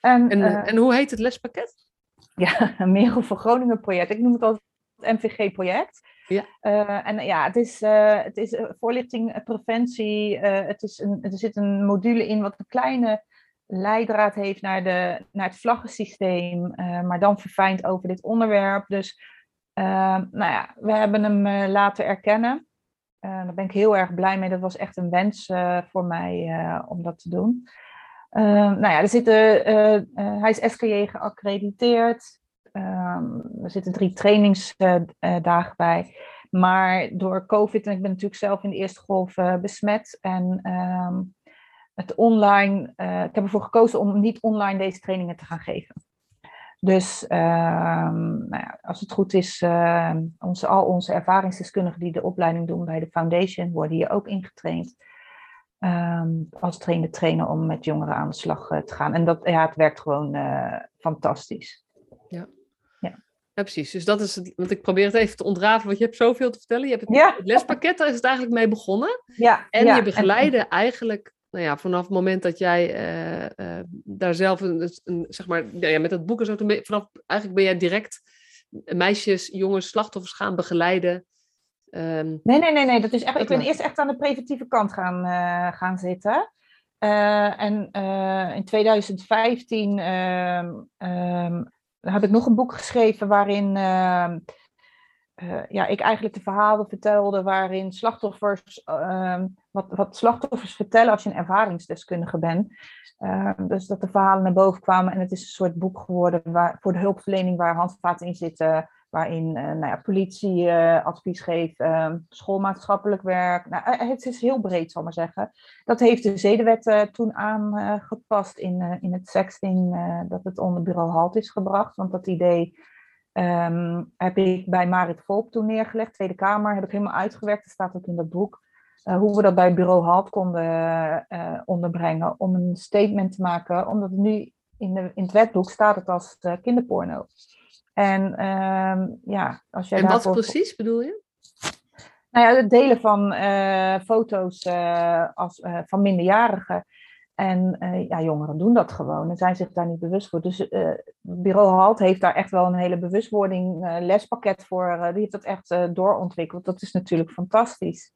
En, en, en, hoe heet het lespakket? Ja, een Merel voor Groningen project. Ik noem het altijd het MVG-project. Ja. Uh, en ja, het is, uh, het is voorlichting, preventie. het is een, er zit een module in wat een kleine leidraad heeft naar, de, naar het vlaggensysteem, maar dan verfijnd over dit onderwerp. Dus nou ja, we hebben hem laten erkennen. daar ben ik heel erg blij mee. Dat was echt een wens voor mij om dat te doen. Nou ja, er zitten, hij is SKJ geaccrediteerd. er zitten drie trainingsdagen bij. Maar door COVID, en ik ben natuurlijk zelf in de eerste golf besmet. En het online, ik heb ervoor gekozen om niet online deze trainingen te gaan geven. Dus nou ja, als het goed is, onze, al onze ervaringsdeskundigen die de opleiding doen bij de foundation, worden hier ook ingetraind. Ehm, als trainer trainen om met jongeren aan de slag eh, te gaan. En dat, ja, het werkt gewoon fantastisch. Ja. ja. Ja, precies. Dus dat is het, want ik probeer het even te ontrafelen, want je hebt zoveel te vertellen. Je hebt het, ja. het lespakket, daar is het eigenlijk mee begonnen. Ja, en je begeleiden eigenlijk nou ja, vanaf het moment dat jij uh, uh, daar zelf een, een, zeg maar, ja, met het boek en zo, vanaf, eigenlijk ben jij direct meisjes, jongens, slachtoffers gaan begeleiden. Um, nee, nee, nee, nee. Dat is echt, ik ben eerst echt aan de preventieve kant gaan, uh, gaan zitten. en in 2015 ehm, ehm, heb ik nog een boek geschreven waarin ja, ik eigenlijk de verhalen vertelde waarin slachtoffers, wat, wat slachtoffers vertellen als je een ervaringsdeskundige bent. Dus dat de verhalen naar boven kwamen en het is een soort boek geworden waar, voor de hulpverlening waar handvaten in zitten, waarin eh, nou ja, politie eh, advies geeft, ehm, schoolmaatschappelijk werk. Nou, het is heel breed, zal ik maar zeggen. Dat heeft de zedenwet toen aangepast in, in het sexting, dat het onder bureau halt is gebracht, want dat idee ehm, heb ik bij Marit Volk toen neergelegd. Tweede Kamer heb ik helemaal uitgewerkt. Dat staat ook in dat boek. Hoe we dat bij bureau HALT konden onderbrengen. Om een statement te maken. Omdat nu in, de, in het wetboek staat het als uh, kinderporno. En ehm, ja, als jij En wat precies bedoel je? Nou ja, het delen van foto's als, van minderjarigen. En ja, jongeren doen dat gewoon en zijn zich daar niet bewust voor. Dus bureau HALT heeft daar echt wel een hele bewustwording lespakket voor. die heeft dat echt doorontwikkeld. Dat is natuurlijk fantastisch.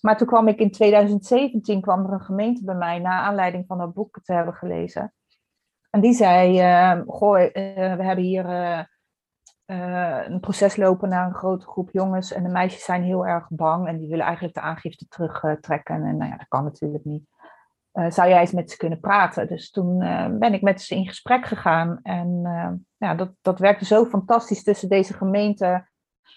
Maar toen kwam ik in 2017, kwam er een gemeente bij mij, na aanleiding van dat boek te hebben gelezen. En die zei, goh, we hebben hier een proces lopen naar een grote groep jongens. En de meisjes zijn heel erg bang en die willen eigenlijk de aangifte terugtrekken. En nou ja, dat kan natuurlijk niet. Zou jij eens met ze kunnen praten? Dus toen ben ik met ze in gesprek gegaan. En ja, dat, dat werkte zo fantastisch tussen deze gemeente,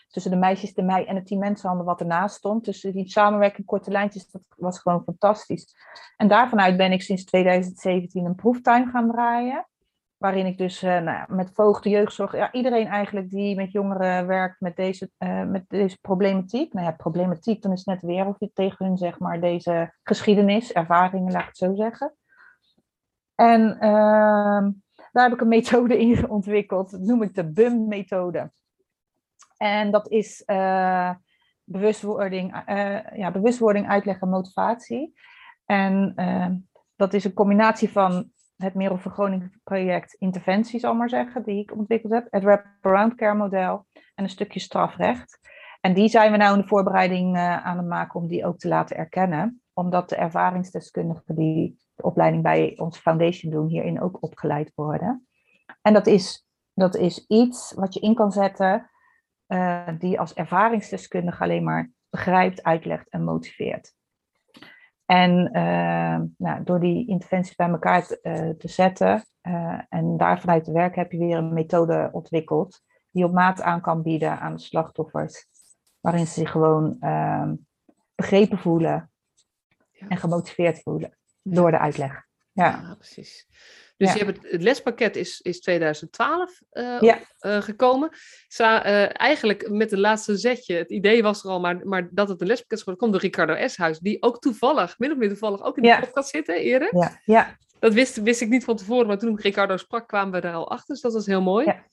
tussen de meisjes, de mij en het team mensenhandel wat ernaast stond. Dus die samenwerking, korte lijntjes, dat was gewoon fantastisch. En daarvanuit ben ik sinds 2017 een proeftuin gaan draaien. Waarin ik dus uh, nou met voogden, jeugdzorg, ja, iedereen eigenlijk die met jongeren werkt met deze, uh, met deze problematiek. Nou ja, problematiek, dan is het net weer of je tegen hun zeg maar deze geschiedenis, ervaringen, laat ik het zo zeggen. En uh, daar heb ik een methode in ontwikkeld, dat noem ik de BUM-methode. En dat is uh, bewustwording, ja, bewustwording, uitleg en motivatie. En dat is een combinatie van het Merel project interventies, zal maar zeggen, die ik ontwikkeld heb. Het wraparound care model en een stukje strafrecht. En die zijn we nou in de voorbereiding uh, aan het maken om die ook te laten erkennen. Omdat de ervaringsdeskundigen die de opleiding bij onze foundation doen, hierin ook opgeleid worden. En dat is, dat is iets wat je in kan zetten, uh, die als ervaringsdeskundige alleen maar begrijpt, uitlegt en motiveert. En uh, nou, door die interventies bij elkaar te, uh, te zetten uh, en daar vanuit te werken, heb je weer een methode ontwikkeld die op maat aan kan bieden aan de slachtoffers, waarin ze zich gewoon ehm, begrepen voelen en gemotiveerd voelen door de uitleg. Ja, precies. Dus je hebt het, het, lespakket is, is 2012 uh, ja. uh, gekomen. Sa, uh, eigenlijk met het laatste zetje, het idee was er al, maar, maar dat het een lespakket is geworden, komt door Ricardo Eshuis, die ook toevallig, min of meer toevallig, ook in de ja. podcast zit, hè, Erik? Ja. ja. Dat wist, wist ik niet van tevoren, maar toen ik Ricardo sprak, kwamen we daar al achter, dus dat was heel mooi. Ja.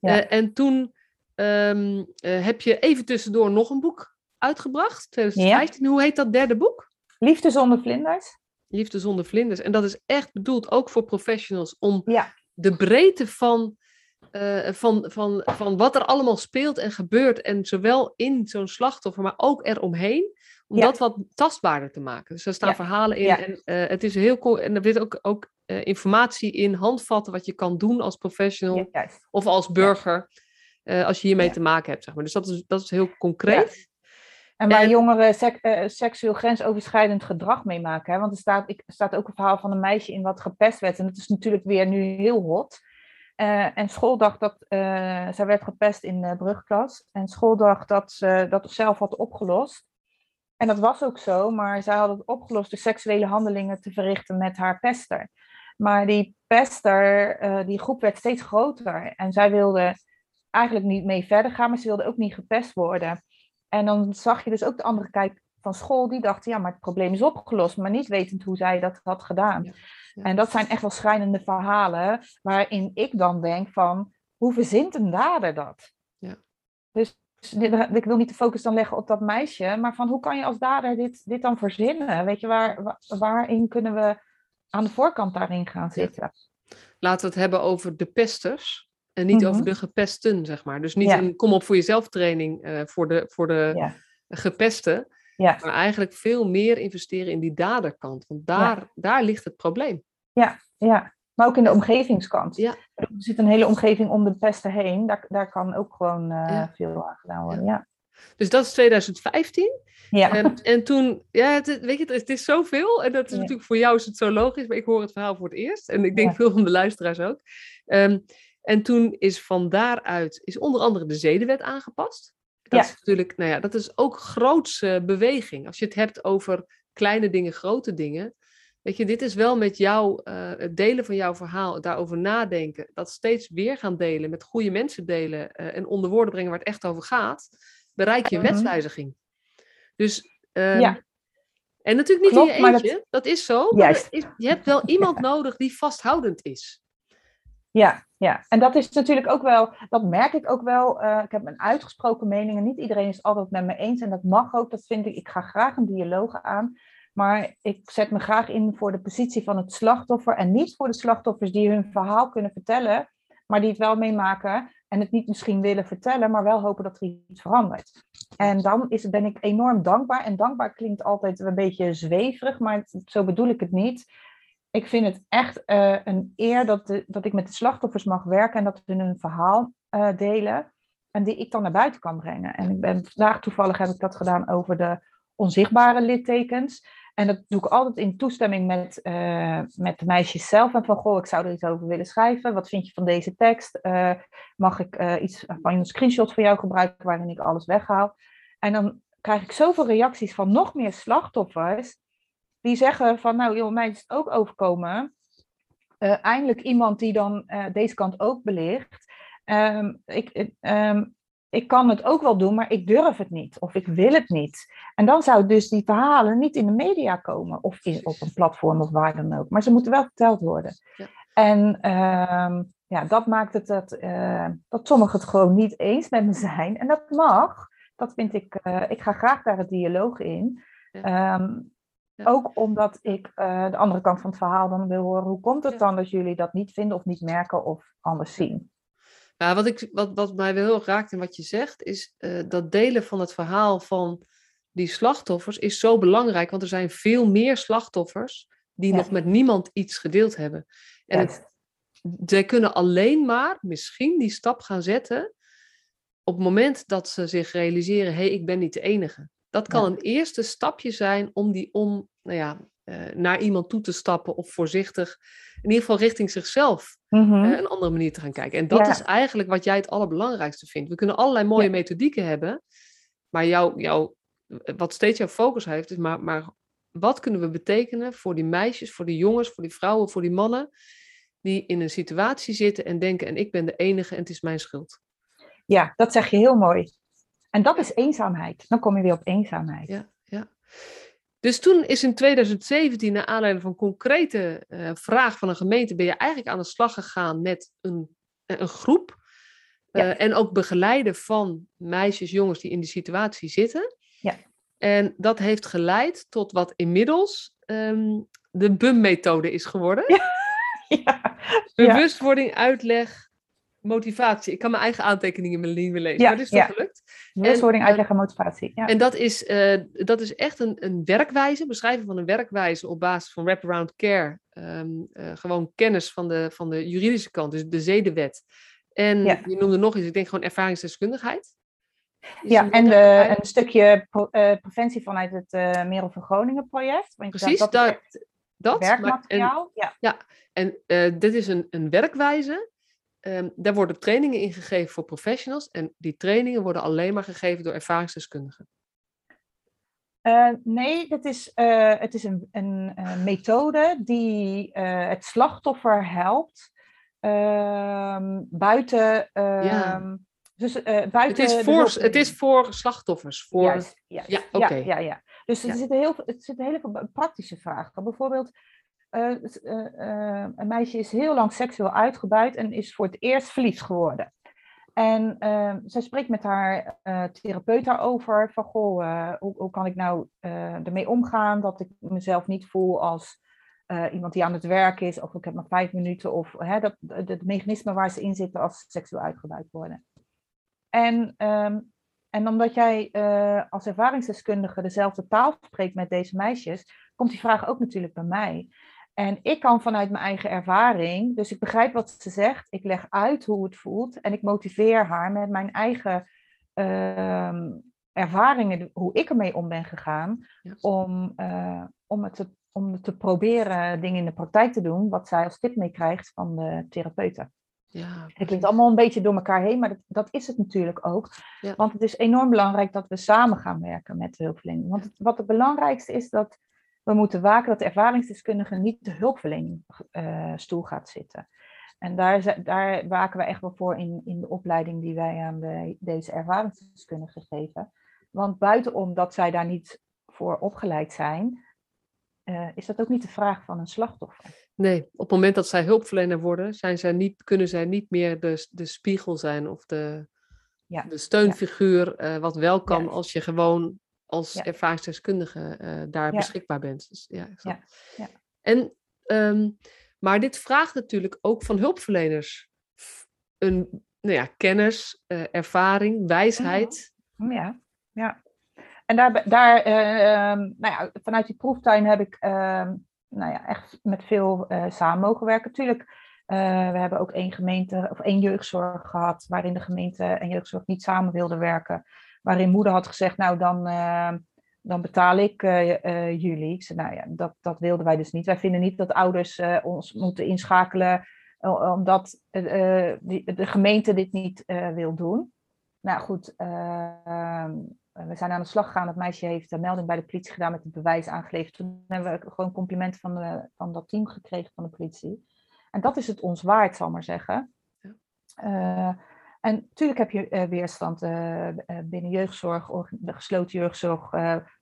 Ja. en toen um, heb je even tussendoor nog een boek uitgebracht, 2015. Hoe heet dat derde boek? Liefde zonder vlinders. Liefde zonder vlinders. En dat is echt bedoeld ook voor professionals om ja. de breedte van, uh, van, van, van wat er allemaal speelt en gebeurt. En zowel in zo'n slachtoffer, maar ook eromheen. Om ja. dat wat tastbaarder te maken. Dus er staan ja. verhalen in. En uh, het is heel cool. En er zit ook, ook uh, informatie in, handvatten wat je kan doen als professional of als burger. als je hiermee te maken hebt. Zeg maar. Dus dat is, dat is heel concreet. En waar en... jongeren sek, uh, seksueel grensoverschrijdend gedrag meemaken. Hè? Want er staat, ik, er staat ook een verhaal van een meisje in wat gepest werd. En dat is natuurlijk weer nu heel hot. Uh, en school dacht dat, uh, zij werd gepest in de brugklas. En school dacht dat ze dat zelf had opgelost. En dat was ook zo, maar zij had het opgelost door seksuele handelingen te verrichten met haar pester. Maar die pester, die groep werd steeds groter. En zij wilde eigenlijk niet mee verder gaan, maar ze wilde ook niet gepest worden. En dan zag je dus ook de andere kijk van school, die dacht, ja, maar het probleem is opgelost, maar niet wetend hoe zij dat had gedaan. Ja, ja. En dat zijn echt wel schrijnende verhalen, waarin ik dan denk van, hoe verzint een dader dat? Ja. Dus ik wil niet de focus dan leggen op dat meisje, maar van hoe kan je als dader dit, dit dan verzinnen? Weet je, waar, waarin kunnen we aan de voorkant daarin gaan zitten? Laten we het hebben over de pesters. En niet mm -hmm. over de gepesten, zeg maar. Dus niet ja. een kom op voor jezelf training uh, voor de, voor de ja. gepesten. Ja. Maar eigenlijk veel meer investeren in die daderkant. Want daar, daar ligt het probleem. Ja, ja. Maar ook in de omgevingskant. Ja. Er zit een hele omgeving om de pesten heen. Daar, daar kan ook gewoon uh, veel aan gedaan worden. Ja. Dus dat is 2015. Ja. En, en toen, ja, het, weet je, het is zoveel. En dat is ja. natuurlijk voor jou is het zo logisch, maar ik hoor het verhaal voor het eerst. En ik denk ja. veel van de luisteraars ook. Um, en toen is van daaruit is onder andere de zedenwet aangepast. Dat ja. is natuurlijk, nou ja, dat is ook grootse beweging. Als je het hebt over kleine dingen, grote dingen. Weet je, dit is wel met jou, uh, het delen van jouw verhaal, daarover nadenken, dat steeds weer gaan delen, met goede mensen delen uh, en onder woorden brengen waar het echt over gaat, bereik je mm wetswijziging. Dus, um, ja. en natuurlijk niet Klopt, in je eentje, dat... dat... is zo. Juist. Is, je hebt wel iemand nodig die vasthoudend is. Ja, ja, en dat is natuurlijk ook wel, dat merk ik ook wel. Uh, ik heb mijn uitgesproken meningen. Niet iedereen is altijd met me eens en dat mag ook. Dat vind ik. Ik ga graag een dialoog aan. Maar ik zet me graag in voor de positie van het slachtoffer en niet voor de slachtoffers die hun verhaal kunnen vertellen, maar die het wel meemaken en het niet misschien willen vertellen, maar wel hopen dat er iets verandert. En dan is, ben ik enorm dankbaar. En dankbaar klinkt altijd een beetje zweverig, maar zo bedoel ik het niet ik vind het echt uh, een eer dat, dat ik met de slachtoffers mag werken en dat we hun verhaal uh, delen. En die ik dan naar buiten kan brengen. En ik ben vandaag toevallig heb ik dat gedaan over de onzichtbare littekens. En dat doe ik altijd in toestemming met, uh, met de meisjes zelf. En van, goh, ik zou er iets over willen schrijven. Wat vind je van deze tekst? mag ik iets van een screenshot van jou gebruiken waarin ik alles weghaal? En dan krijg ik zoveel reacties van nog meer slachtoffers die zeggen van, nou joh, mij is het ook overkomen. Uh, eindelijk iemand die dan uh, deze kant ook belicht. Um, ik, um, ik kan het ook wel doen, maar ik durf het niet. Of ik wil het niet. En dan zou dus die verhalen niet in de media komen. Of in, op een platform of waar dan ook. Maar ze moeten wel verteld worden. Ja. En um, ja, dat maakt het dat, uh, dat sommigen het gewoon niet eens met me zijn. En dat mag. Dat vind ik, ik ga graag daar het dialoog in. Ja. Ook omdat ik uh, de andere kant van het verhaal dan wil horen. Hoe komt het dan dat jullie dat niet vinden of niet merken of anders zien? Ja, wat, ik, wat, wat mij wel heel raakt in wat je zegt, is uh, dat delen van het verhaal van die slachtoffers is zo belangrijk. Want er zijn veel meer slachtoffers die ja. nog met niemand iets gedeeld hebben. En het, zij kunnen alleen maar misschien die stap gaan zetten op het moment dat ze zich realiseren: hé, hey, ik ben niet de enige. Dat kan een eerste stapje zijn om, die, om nou ja, uh, naar iemand toe te stappen of voorzichtig, in ieder geval richting zichzelf, mm -hmm. uh, een andere manier te gaan kijken. En dat ja. is eigenlijk wat jij het allerbelangrijkste vindt. We kunnen allerlei mooie ja. methodieken hebben, maar jou, jou, wat steeds jouw focus heeft, is maar, maar wat kunnen we betekenen voor die meisjes, voor die jongens, voor die vrouwen, voor die mannen, die in een situatie zitten en denken, en ik ben de enige en het is mijn schuld. Ja, dat zeg je heel mooi. En dat is eenzaamheid. Dan kom je weer op eenzaamheid. Ja, ja. Dus toen is in 2017, naar aanleiding van concrete uh, vraag van een gemeente, ben je eigenlijk aan de slag gegaan met een, een groep. Uh, ja. En ook begeleiden van meisjes, jongens die in die situatie zitten. Ja. En dat heeft geleid tot wat inmiddels um, de BUM-methode is geworden. Ja. ja. Bewustwording, uitleg, motivatie. Ik kan mijn eigen aantekeningen niet meer lezen. Ja, maar dat is toch ja. gelukt? Bewustwording, en, uitleg en motivatie. Ja. En dat is, uh, dat is echt een, een werkwijze, beschrijven van een werkwijze op basis van wraparound care. Um, uh, gewoon kennis van de, van de juridische kant, dus de zedenwet. En ja. je noemde nog eens, ik denk gewoon ervaringsdeskundigheid. Ja, en de, een stukje pro, uh, preventie vanuit het uh, Merel van Groningen project. Want Precies, dat, dat, dat werkmateriaal. Maar, en, ja. ja, en uh, dit is een, een werkwijze Um, daar worden trainingen in gegeven voor professionals en die trainingen worden alleen maar gegeven door ervaringsdeskundigen. Uh, nee, het is, uh, het is een, een, een methode die uh, het slachtoffer helpt ehm, buiten. ja. Dus, buiten het, is voor, het is voor slachtoffers. Voor... Juist, juist. Ja, okay. ja, ja, ja. Dus er, ja. Zitten heel, er zitten heel veel praktische vragen. Bijvoorbeeld, uh, uh, een meisje is heel lang seksueel uitgebuit en is voor het eerst verliefd geworden. En uh, zij spreekt met haar therapeut daarover van, goh, hoe, hoe, kan ik nou ermee omgaan dat ik mezelf niet voel als iemand die aan het werk is, of ik heb maar vijf minuten, of hè, dat, het mechanisme waar ze in zitten als ze seksueel uitgebuit worden. En, um, en omdat jij als ervaringsdeskundige dezelfde taal spreekt met deze meisjes, komt die vraag ook natuurlijk bij mij. En ik kan vanuit mijn eigen ervaring, dus ik begrijp wat ze zegt, ik leg uit hoe het voelt en ik motiveer haar met mijn eigen uh, ervaringen, hoe ik ermee om ben gegaan, yes. om, uh, om, het te, om te proberen dingen in de praktijk te doen, wat zij als tip meekrijgt van de therapeuten. Ja, het klinkt allemaal een beetje door elkaar heen, maar dat, dat is het natuurlijk ook. Ja. Want het is enorm belangrijk dat we samen gaan werken met de hulpverlening. Want het, wat het belangrijkste is dat we moeten waken dat de ervaringsdeskundige niet de hulpverleningstoel gaat zitten. En daar, daar waken we echt wel voor in, in de opleiding die wij aan de, deze ervaringsdeskundigen geven. Want buitenom dat zij daar niet voor opgeleid zijn, uh, is dat ook niet de vraag van een slachtoffer. Nee, op het moment dat zij hulpverlener worden, zijn zij niet, kunnen zij niet meer de, de spiegel zijn of de, ja. de steunfiguur, ja. uh, wat wel kan als je gewoon als ja. ervaringsdeskundige uh, daar beschikbaar bent. Dus, ja, ja. En, um, maar dit vraagt natuurlijk ook van hulpverleners een nou ja, kennis, ervaring, wijsheid. Ja, ja. En daar, daar uh, nou ja, vanuit die proeftuin heb ik uh, nou ja, echt met veel samen mogen werken. Natuurlijk, uh, we hebben ook één gemeente of één jeugdzorg gehad, waarin de gemeente en jeugdzorg niet samen wilden werken. Waarin moeder had gezegd, nou dan, ehm, dan betaal ik jullie. Ik zei, nou ja, dat, dat wilden wij dus niet. Wij vinden niet dat ouders ons moeten inschakelen omdat de gemeente dit niet wil doen. Nou goed, ehm, eh, we zijn aan de slag gegaan. Het meisje heeft een melding bij de politie gedaan met het bewijs aangeleverd. Toen hebben we gewoon complimenten van, de, van dat team gekregen van de politie. En dat is het ons waard, zal maar zeggen. Ja. Uh, en natuurlijk heb je uh, weerstand uh, binnen jeugdzorg, de gesloten jeugdzorg,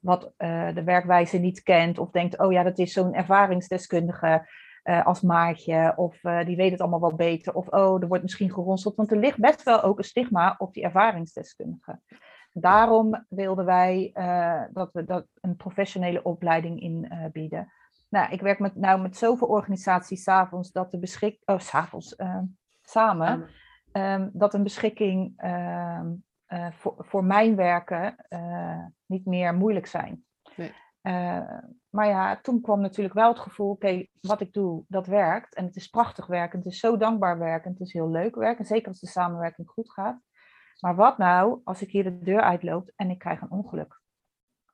wat de werkwijze niet kent of denkt, oh ja, dat is zo'n ervaringsdeskundige als maatje of die weet het allemaal wel beter of oh, er wordt misschien geronseld. Want er ligt best wel ook een stigma op die ervaringsdeskundige. Daarom wilden wij dat we dat een professionele opleiding inbieden. Uh, nou, ik werk met, nou met zoveel organisaties s'avonds dat de beschik... Oh, s'avonds, samen. Um, dat een beschikking ehm, eh, voor, voor mijn werken niet meer moeilijk zijn. Nee. maar ja, toen kwam natuurlijk wel het gevoel, oké, wat ik doe, dat werkt. En het is prachtig werk. Het is zo dankbaar werk. En het is heel leuk werk. En zeker als de samenwerking goed gaat. Maar wat nou als ik hier de deur uitloop en ik krijg een ongeluk?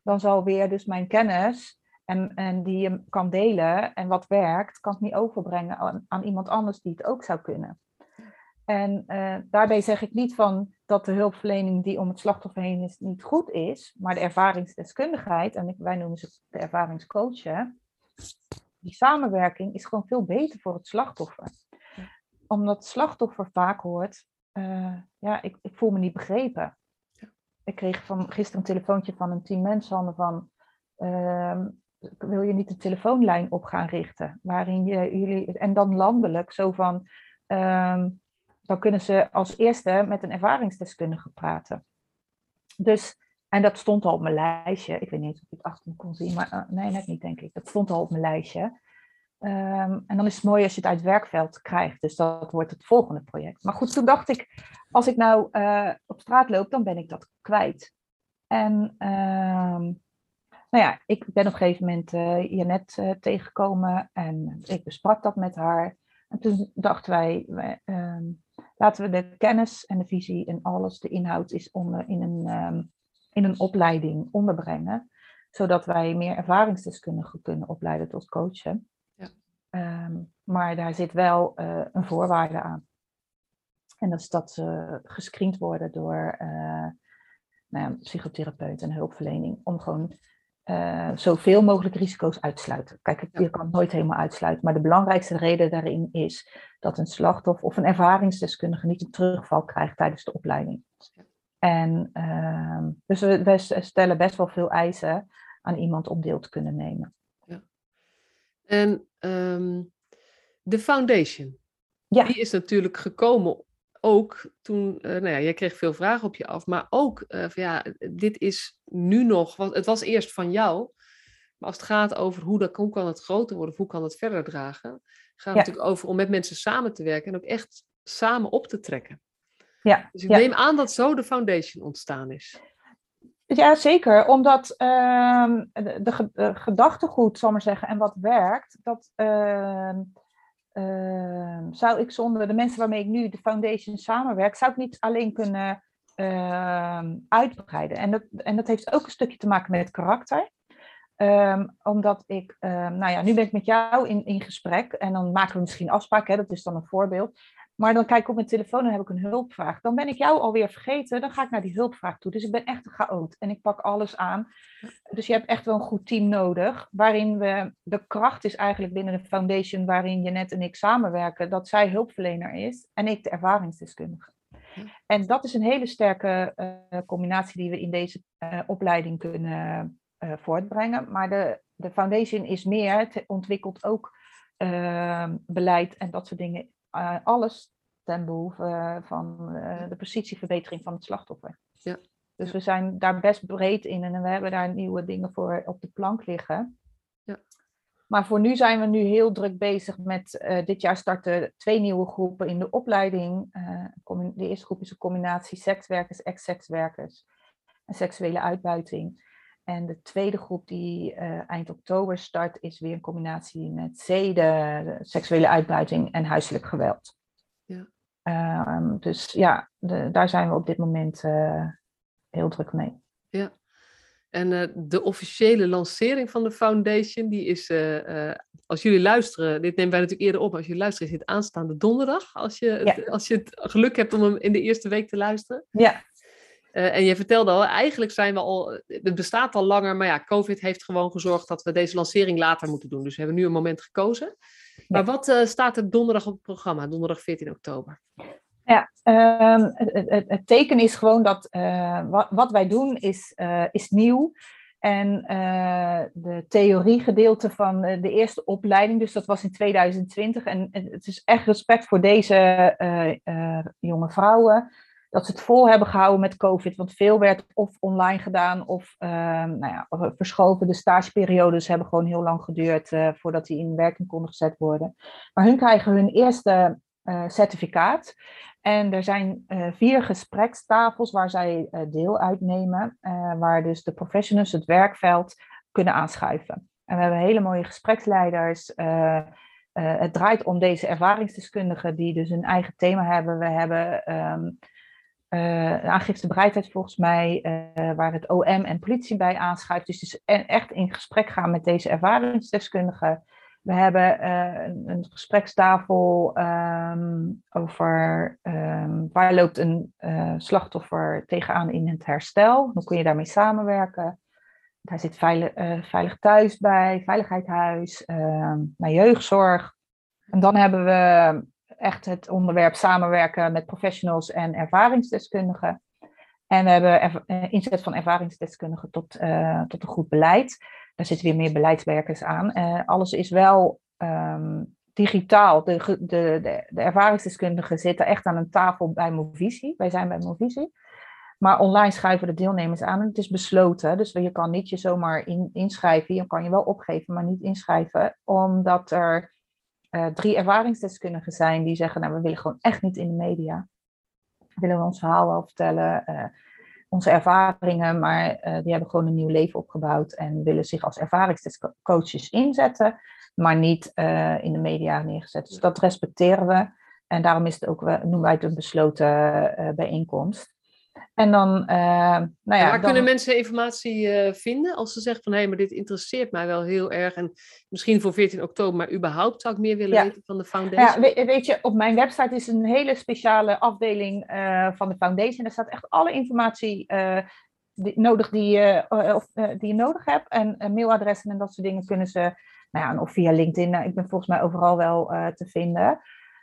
Dan zal weer dus mijn kennis en, en die je kan delen en wat werkt, kan ik niet overbrengen aan, aan iemand anders die het ook zou kunnen. En uh, daarbij zeg ik niet van dat de hulpverlening die om het slachtoffer heen is niet goed is, maar de ervaringsdeskundigheid, en wij noemen ze de ervaringscoachen, die samenwerking is gewoon veel beter voor het slachtoffer. Omdat het slachtoffer vaak hoort, uh, ja, ik, ik, voel me niet begrepen. Ik kreeg van, gisteren een telefoontje van een team mensen van, uh, wil je niet de telefoonlijn op gaan richten? Waarin je, jullie, en dan landelijk, zo van, uh, dan kunnen ze als eerste met een ervaringsdeskundige praten. Dus, en dat stond al op mijn lijstje. Ik weet niet of ik het achter me kon zien, maar uh, nee, net niet denk ik. Dat stond al op mijn lijstje. Um, en dan is het mooi als je het uit het werkveld krijgt. Dus dat wordt het volgende project. Maar goed, toen dacht ik, als ik nou uh, op straat loop, dan ben ik dat kwijt. En um, nou ja, ik ben op een gegeven moment uh, Janet uh, tegengekomen en ik besprak dat met haar. En toen dachten wij, um, laten we de kennis en de visie en alles, de inhoud is onder, in, een, in een opleiding onderbrengen. Zodat wij meer ervaringsdeskundigen kunnen opleiden tot coachen. Um, maar daar zit wel uh, een voorwaarde aan. En dat is dat ze gescreend worden door uh, nou ja, psychotherapeut en hulpverlening. Om gewoon uh, zoveel mogelijk risico's uit te sluiten. Kijk, je kan het nooit helemaal uitsluiten. Maar de belangrijkste reden daarin is dat een slachtoffer of een ervaringsdeskundige niet een terugval krijgt tijdens de opleiding. En uh, dus we, we stellen best wel veel eisen aan iemand om deel te kunnen nemen. En um, de foundation, ja. die is natuurlijk gekomen ook toen, uh, nou ja, jij kreeg veel vragen op je af, maar ook uh, van ja, dit is nu nog, want het was eerst van jou, maar als het gaat over hoe, dat, hoe kan het groter worden, hoe kan het verder dragen, gaat het natuurlijk over om met mensen samen te werken en ook echt samen op te trekken. Ja, dus ik neem aan dat zo de foundation ontstaan is. Ja, zeker. Omdat uh, de, de, gedachtegoed, zal maar zeggen, en wat werkt, dat uh, uh, zou ik zonder de mensen waarmee ik nu de foundation samenwerk, zou ik niet alleen kunnen ehm, uitbreiden. En dat, en dat heeft ook een stukje te maken met karakter. omdat ik, nou ja, nu ben ik met jou in, in gesprek en dan maken we misschien afspraken, hè, dat is dan een voorbeeld. Maar dan kijk ik op mijn telefoon en heb ik een hulpvraag. Dan ben ik jou alweer vergeten. Dan ga ik naar die hulpvraag toe. Dus ik ben echt een chaot en ik pak alles aan. Dus je hebt echt wel een goed team nodig. Waarin we, de kracht is eigenlijk binnen de foundation waarin je net en ik samenwerken. Dat zij hulpverlener is en ik de ervaringsdeskundige. En dat is een hele sterke uh, combinatie die we in deze uh, opleiding kunnen uh, voortbrengen. Maar de, de foundation is meer, het ontwikkelt ook beleid en dat soort dingen uh, alles ten behoeve van uh, de positieverbetering van het slachtoffer. Ja. Dus we zijn daar best breed in en we hebben daar nieuwe dingen voor op de plank liggen. Ja. Maar voor nu zijn we nu heel druk bezig met, uh, dit jaar starten twee nieuwe groepen in de opleiding. de eerste groep is een combinatie sekswerkers, ex-sekswerkers en seksuele uitbuiting. En de tweede groep die uh, eind oktober start, is weer een combinatie met zeden, seksuele uitbuiting en huiselijk geweld. Ja. Uh, dus ja, de, daar zijn we op dit moment uh, heel druk mee. Ja. En uh, de officiële lancering van de foundation, die is, als jullie luisteren, dit nemen wij natuurlijk eerder op, als jullie luisteren is dit aanstaande donderdag, als je, ja. als je het geluk hebt om hem in de eerste week te luisteren. Ja. Uh, en je vertelde al, eigenlijk zijn we al, het bestaat al langer, maar ja, COVID heeft gewoon gezorgd dat we deze lancering later moeten doen. Dus we hebben nu een moment gekozen. Maar wat uh, staat er donderdag op het programma, donderdag 14 oktober? Ja, um, het, het, het, teken is gewoon dat uh, wat, wat, wij doen is, is nieuw. En de theoriegedeelte van de eerste opleiding, dus dat was in 2020. En het is echt respect voor deze jonge vrouwen dat ze het vol hebben gehouden met COVID. Want veel werd of online gedaan of uh, nou ja, verschoven. De stageperiodes hebben gewoon heel lang geduurd uh, voordat die in werking konden gezet worden. Maar hun krijgen hun eerste uh, certificaat. En er zijn eh, vier gesprekstafels waar zij deel uitnemen. waar dus de professionals het werkveld kunnen aanschuiven. En we hebben hele mooie gespreksleiders. het draait om deze ervaringsdeskundigen die dus een eigen thema hebben. We hebben um, uh, aangiftebereidheid volgens mij, uh, waar het OM en politie bij aanschuift. Dus, dus echt in gesprek gaan met deze ervaringsdeskundigen. We hebben uh, een, gesprekstafel um, over um, waar loopt een slachtoffer tegenaan in het herstel. Hoe kun je daarmee samenwerken? Daar zit veilig, veilig thuis bij, Veiligheidhuis, ehm, naar jeugdzorg. En dan hebben we echt het onderwerp samenwerken met professionals en ervaringsdeskundigen. En we hebben eh, inzet van ervaringsdeskundigen tot, uh, tot een goed beleid. Daar zitten weer meer beleidswerkers aan. Uh, alles is wel um, digitaal. De, de, de, de, ervaringsdeskundigen zitten echt aan een tafel bij Movisie. Wij zijn bij Movisie. Maar online schuiven de deelnemers aan. Het is besloten. Dus je kan niet je zomaar in, inschrijven. Je kan je wel opgeven, maar niet inschrijven. Omdat er uh, drie ervaringsdeskundigen zijn die zeggen, nou we willen gewoon echt niet in de media. We willen ons verhaal wel vertellen, uh, onze ervaringen, maar uh, die hebben gewoon een nieuw leven opgebouwd en willen zich als ervaringscoaches inzetten, maar niet in de media neergezet. Dus dat respecteren we en daarom is het ook, noemen wij het een besloten bijeenkomst. En dan, uh, nou ja. waar kunnen mensen informatie uh, vinden als ze zeggen van hé, hey, maar dit interesseert mij wel heel erg. En misschien voor 14 oktober, maar überhaupt zou ik meer willen weten van de foundation. Ja, weet, je, op mijn website is een hele speciale afdeling uh, van de foundation. Daar staat echt alle informatie die, nodig die, of, die je nodig hebt. En mailadressen en dat soort dingen kunnen ze, nou ja, of via LinkedIn. Nou, ik ben volgens mij overal wel te vinden.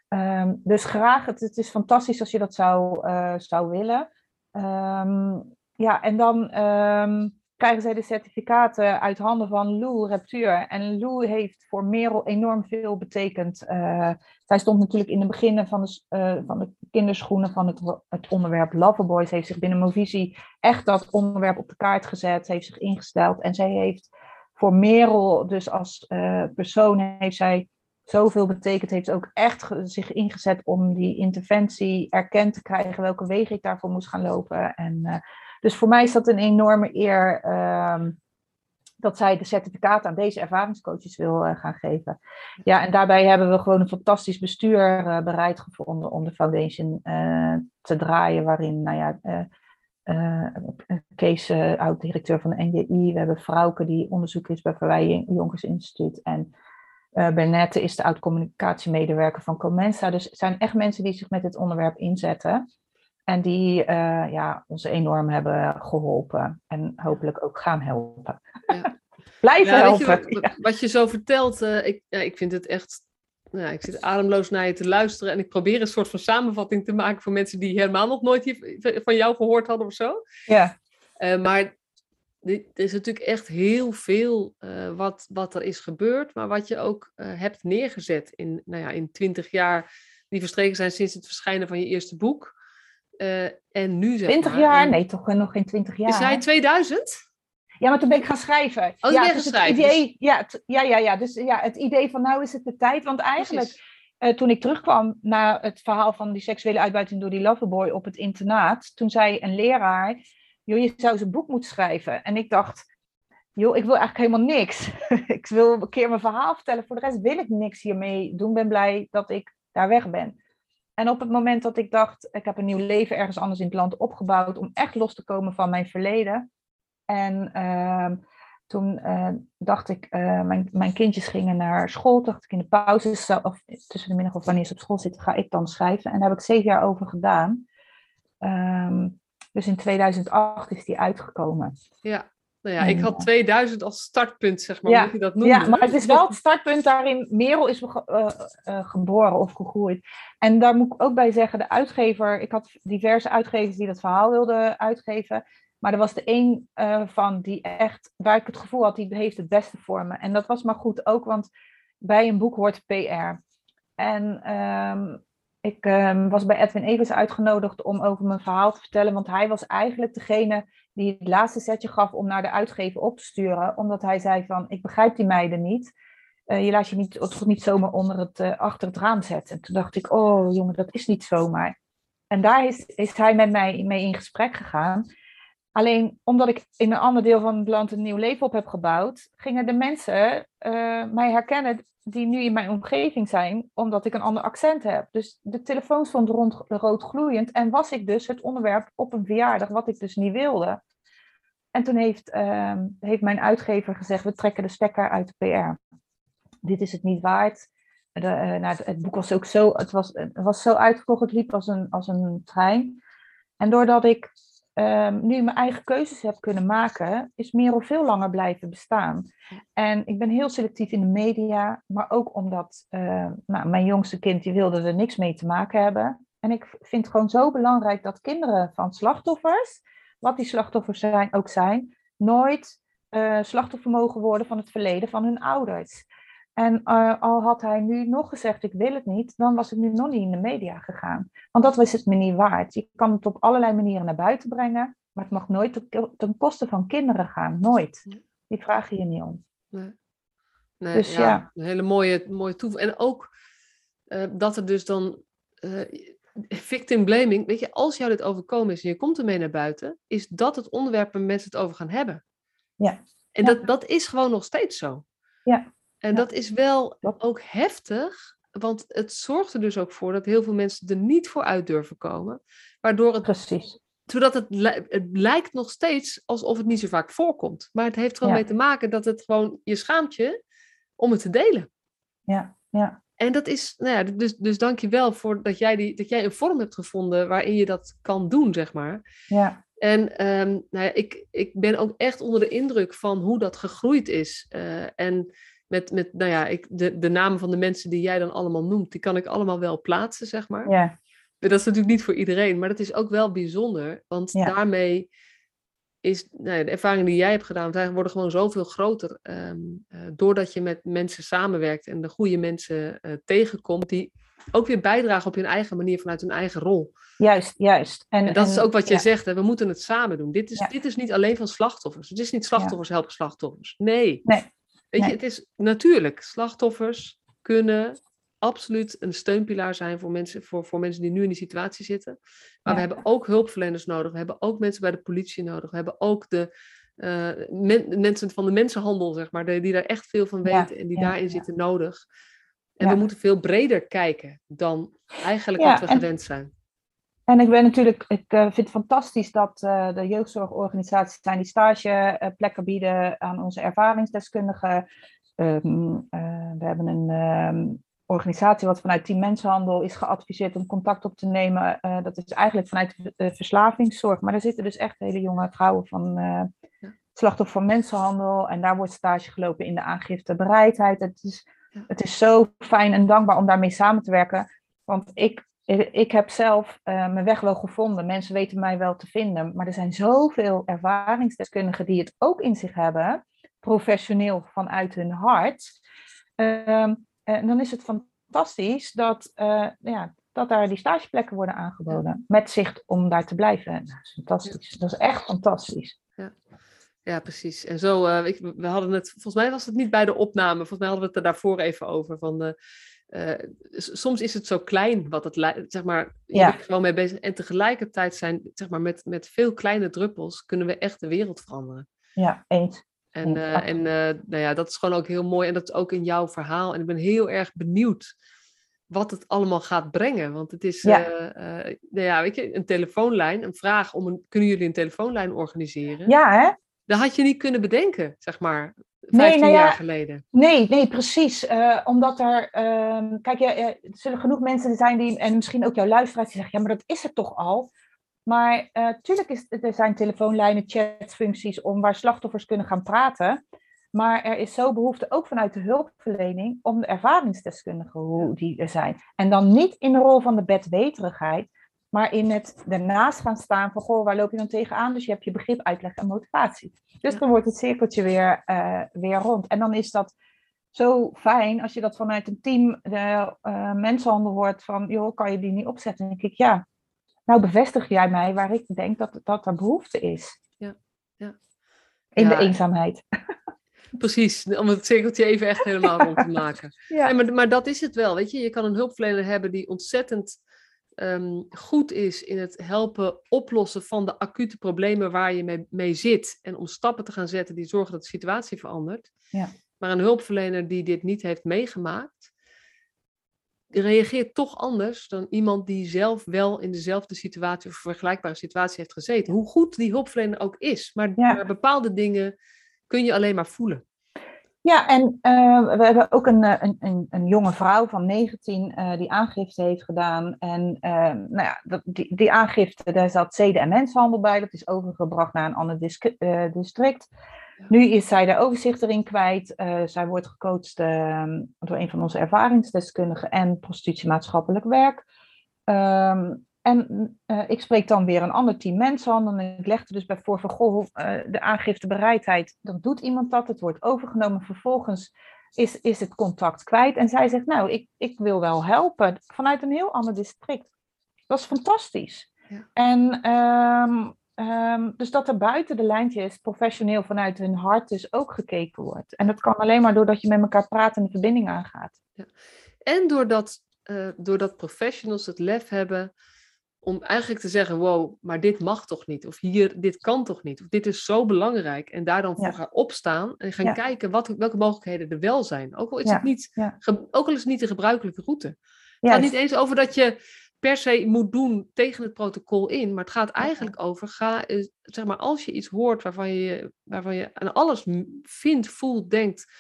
Um, dus graag, het, het, is fantastisch als je dat zou, zou willen. Um, ja, en dan um, krijgen zij de certificaten uit handen van Lou Reptuur. En Lou heeft voor Merel enorm veel betekend. Uh, zij stond natuurlijk in de beginnen van de, uh, van de kinderschoenen van het, het onderwerp Loverboys. Heeft zich binnen Movisie echt dat onderwerp op de kaart gezet. Heeft zich ingesteld. En zij heeft voor Merel, dus als uh, persoon, heeft zij zoveel betekent, heeft ook echt zich ingezet om die interventie erkend te krijgen, welke wegen ik daarvoor moest gaan lopen. En, uh, dus voor mij is dat een enorme eer uh, dat zij de certificaat aan deze ervaringscoaches wil uh, gaan geven. Ja, en daarbij hebben we gewoon een fantastisch bestuur uh, bereid gevonden om de foundation te draaien, waarin, nou ja, Kees, oud-directeur van de NJI, we hebben Frauke die onderzoek is bij Verwij Jonkers Instituut en Uh, Bernette is de oud-communicatiemedewerker van Comensa. Dus het zijn echt mensen die zich met dit onderwerp inzetten. En die uh, ja, ons enorm hebben geholpen. En hopelijk ook gaan helpen. Ja. Blijven helpen. wat, wat, je zo vertelt, uh, ik, ik vind het echt nou, ik zit ademloos naar je te luisteren en ik probeer een soort van samenvatting te maken voor mensen die helemaal nog nooit van jou gehoord hadden of zo. Ja. Uh, maar er is natuurlijk echt heel veel uh, wat, wat er is gebeurd, maar wat je ook uh, hebt neergezet in, nou ja, in 20 jaar die verstreken zijn sinds het verschijnen van je eerste boek. en nu zeg 20 maar, jaar? Nee, toch nog geen 20 jaar. Is hij 2000? Ja, maar toen ben ik gaan schrijven. Oh, ja, ben dus. Het idee, ja, ja, ja, ja, dus ja, het idee van nou is het de tijd. Want eigenlijk, uh, toen ik terugkwam naar het verhaal van die seksuele uitbuiting door die loverboy op het internaat, toen zei een leraar, joh, je zou eens een boek moeten schrijven. En ik dacht, joh, ik wil eigenlijk helemaal niks. ik wil een keer mijn verhaal vertellen. Voor de rest wil ik niks hiermee doen. Ben blij dat ik daar weg ben. En op het moment dat ik dacht, ik heb een nieuw leven ergens anders in het land opgebouwd om echt los te komen van mijn verleden, en uh, toen uh, dacht ik, uh, mijn, mijn kindjes gingen naar school. Dacht ik in de pauze, of tussen de middag of wanneer ze op school zitten, ga ik dan schrijven. En daar heb ik zeven jaar over gedaan. Um, dus in 2008 is die uitgekomen. Ja, nou ja, ik had 2000 als startpunt, zeg maar, ja, moet je dat noemen. Ja, maar het is wel het startpunt daarin. Merel is uh, uh, geboren of gegroeid. En daar moet ik ook bij zeggen, de uitgever, ik had diverse uitgevers die dat verhaal wilden uitgeven. Maar er was de één uh, van die echt, waar ik het gevoel had, die heeft het beste voor me. En dat was maar goed ook, want bij een boek hoort PR. En um, ik um, was bij Edwin Evers uitgenodigd om over mijn verhaal te vertellen, want hij was eigenlijk degene die het laatste setje gaf om naar de uitgever op te sturen, omdat hij zei van, ik begrijp die meiden niet. Uh, je laat je niet, toch niet zomaar onder het, uh, achter het raam zetten. En toen dacht ik, oh jongen, dat is niet zomaar. En daar is, is hij met mij mee in gesprek gegaan. Alleen omdat ik in een ander deel van het land een nieuw leven op heb gebouwd, gingen de mensen uh, mij herkennen die nu in mijn omgeving zijn, omdat ik een ander accent heb. Dus de telefoon stond rond, rood gloeiend en was ik dus het onderwerp op een verjaardag, wat ik dus niet wilde. En toen heeft, uh, heeft mijn uitgever gezegd, we trekken de stekker uit de PR. Dit is het niet waard. De, uh, nou, het boek was ook zo, het was, het was zo uitgekocht, het liep als een, als een trein. En doordat ik um, nu mijn eigen keuzes heb kunnen maken, is Merel veel langer blijven bestaan. En ik ben heel selectief in de media, maar ook omdat uh, nou, mijn jongste kind, die wilde er niks mee te maken hebben. En ik vind het gewoon zo belangrijk dat kinderen van slachtoffers, wat die slachtoffers zijn, ook zijn, nooit uh, slachtoffer mogen worden van het verleden van hun ouders. En uh, al had hij nu nog gezegd, ik wil het niet, dan was ik nu nog niet in de media gegaan. Want dat was het me niet waard. Je kan het op allerlei manieren naar buiten brengen, maar het mag nooit ten koste van kinderen gaan. Nooit. Die vragen je niet om. Nee. Nee, dus ja, ja, Een hele mooie, mooie toevoeging. En ook uh, dat er dus dan uh, victim blaming, weet je, als jou dit overkomen is en je komt ermee naar buiten, is dat het onderwerp waar mensen het over gaan hebben. Ja. En Dat, dat is gewoon nog steeds zo. Ja. En ja. dat is wel ook heftig, want het zorgt er dus ook voor dat heel veel mensen er niet voor uit durven komen. Waardoor het. Precies. Zodat het, het lijkt nog steeds alsof het niet zo vaak voorkomt. Maar het heeft gewoon ja. mee te maken dat het gewoon je schaamt je om het te delen. Ja, ja. En dat is, nou ja, dus, dus dank je wel voor dat jij, die, dat jij een vorm hebt gevonden waarin je dat kan doen, zeg maar. Ja. En um, nou ja, ik, ik ben ook echt onder de indruk van hoe dat gegroeid is. Uh, en met, met nou ja, ik, de, de namen van de mensen die jij dan allemaal noemt, die kan ik allemaal wel plaatsen, zeg maar. Ja. Dat is natuurlijk niet voor iedereen, maar dat is ook wel bijzonder. Want ja. daarmee is nou ja, de ervaring die jij hebt gedaan, want worden gewoon zoveel groter. Um, uh, doordat je met mensen samenwerkt en de goede mensen uh, tegenkomt, die ook weer bijdragen op hun eigen manier vanuit hun eigen rol. Juist, juist. En, en dat en, is ook wat je ja. zegt, hè? we moeten het samen doen. Dit is, ja. dit is niet alleen van slachtoffers. Het is niet slachtoffers helpen slachtoffers. Nee. nee. Weet je, het is natuurlijk, slachtoffers kunnen absoluut een steunpilaar zijn voor mensen, voor, voor mensen die nu in die situatie zitten. Maar ja. we hebben ook hulpverleners nodig. We hebben ook mensen bij de politie nodig. We hebben ook de uh, men, mensen van de mensenhandel, zeg maar, die, die daar echt veel van weten ja. en die ja. daarin zitten nodig. En we moeten veel breder kijken dan eigenlijk wat we en... gewend zijn. En ik ben natuurlijk, ik uh, vind het fantastisch dat uh, de jeugdzorgorganisaties zijn die stageplekken bieden aan onze ervaringsdeskundigen. ehm, we hebben een ehm, organisatie wat vanuit Team Mensenhandel is geadviseerd om contact op te nemen. dat is eigenlijk vanuit de verslavingszorg. Maar daar zitten dus echt hele jonge vrouwen van slachtoffer van mensenhandel. En daar wordt stage gelopen in de aangiftebereidheid. Het is, het is zo fijn en dankbaar om daarmee samen te werken. Want ik, ik heb zelf uh, mijn weg wel gevonden. Mensen weten mij wel te vinden. Maar er zijn zoveel ervaringsdeskundigen die het ook in zich hebben. Professioneel vanuit hun hart. Uh, en dan is het fantastisch dat, uh, ja, dat daar die stageplekken worden aangeboden. Met zicht om daar te blijven. Dat is fantastisch. Dat is echt fantastisch. Ja. Ja, precies. En zo, uh, ik, we hadden het, volgens mij was het niet bij de opname, volgens mij hadden we het er daarvoor even over. Van de, uh, soms is het zo klein wat het lijkt, zeg maar, je ja. bent gewoon mee bezig. En tegelijkertijd zijn, zeg maar, met, met veel kleine druppels kunnen we echt de wereld veranderen. Ja, eens. En, uh, en nou ja, dat is gewoon ook heel mooi. En dat is ook in jouw verhaal. En ik ben heel erg benieuwd wat het allemaal gaat brengen. Want het is, ja. nou ja, weet je, een telefoonlijn, een vraag om een, kunnen jullie een telefoonlijn organiseren? Ja, hè? Dat had je niet kunnen bedenken, zeg maar, 15 nee, nou ja, jaar geleden. Nee, nee, precies. Uh, omdat er, uh, kijk, ja, er zullen genoeg mensen zijn die, en misschien ook jouw luisteraars, die zeggen, ja, maar dat is het toch al. Maar uh, tuurlijk is, er zijn telefoonlijnen, chatfuncties om waar slachtoffers kunnen gaan praten. Maar er is zo behoefte, ook vanuit de hulpverlening, om de ervaringsdeskundigen, hoe die er zijn. En dan niet in de rol van de bedweterigheid, maar in het ernaast gaan staan van, goh, waar loop je dan tegenaan? Dus je hebt je begrip, uitleg en motivatie. Dus dan wordt het cirkeltje weer, uh, weer rond. En dan is dat zo fijn als je dat vanuit een team de uh, mensenhandel hoort van, joh, kan je die niet opzetten? En dan denk ik, ja, nou bevestig jij mij waar ik denk dat, dat er behoefte is. Ja, ja. In de eenzaamheid. Precies, om het cirkeltje even echt helemaal rond te maken. ja. maar, maar dat is het wel, weet je. Je kan een hulpverlener hebben die ontzettend um, goed is in het helpen oplossen van de acute problemen waar je mee, mee, zit. En om stappen te gaan zetten die zorgen dat de situatie verandert. Ja. Maar een hulpverlener die dit niet heeft meegemaakt, reageert toch anders dan iemand die zelf wel in dezelfde situatie of vergelijkbare situatie heeft gezeten. Hoe goed die hulpverlener ook is. Maar, ja. maar bepaalde dingen kun je alleen maar voelen. Ja, en uh, we hebben ook een, eh, een, een, een, jonge vrouw van 19 uh, eh, die aangifte heeft gedaan. En uh, nou ja, dat, die, die aangifte, daar zat zeden- en mensenhandel bij. Dat is overgebracht naar een ander district. Nu is zij de overzicht erin kwijt. zij wordt gecoacht ehm, door een van onze ervaringsdeskundigen en prostitutiemaatschappelijk werk. Um, en uh, ik spreek dan weer een ander team mensenhandel. En ik leg er dus bij voor van, goh, uh, de aangiftebereidheid, dan doet iemand dat. Het wordt overgenomen. Vervolgens is, is het contact kwijt. En zij zegt, nou, ik, ik wil wel helpen. Vanuit een heel ander district. Dat is fantastisch. Ja. En um, um, dus dat er buiten de lijntjes professioneel vanuit hun hart dus ook gekeken wordt. En dat kan alleen maar doordat je met elkaar praat en de verbinding aangaat. Ja. En doordat, uh, doordat professionals het lef hebben om eigenlijk te zeggen, wow, maar dit mag toch niet? Of hier, dit kan toch niet? Of dit is zo belangrijk. En daar dan voor gaan opstaan en gaan kijken wat, welke mogelijkheden er wel zijn. Ook al is, het niet, ook al is het niet de gebruikelijke route. Het gaat niet eens over dat je per se moet doen tegen het protocol in. Maar het gaat eigenlijk over, ga, zeg maar, als je iets hoort waarvan je, waarvan je aan alles vindt, voelt, denkt,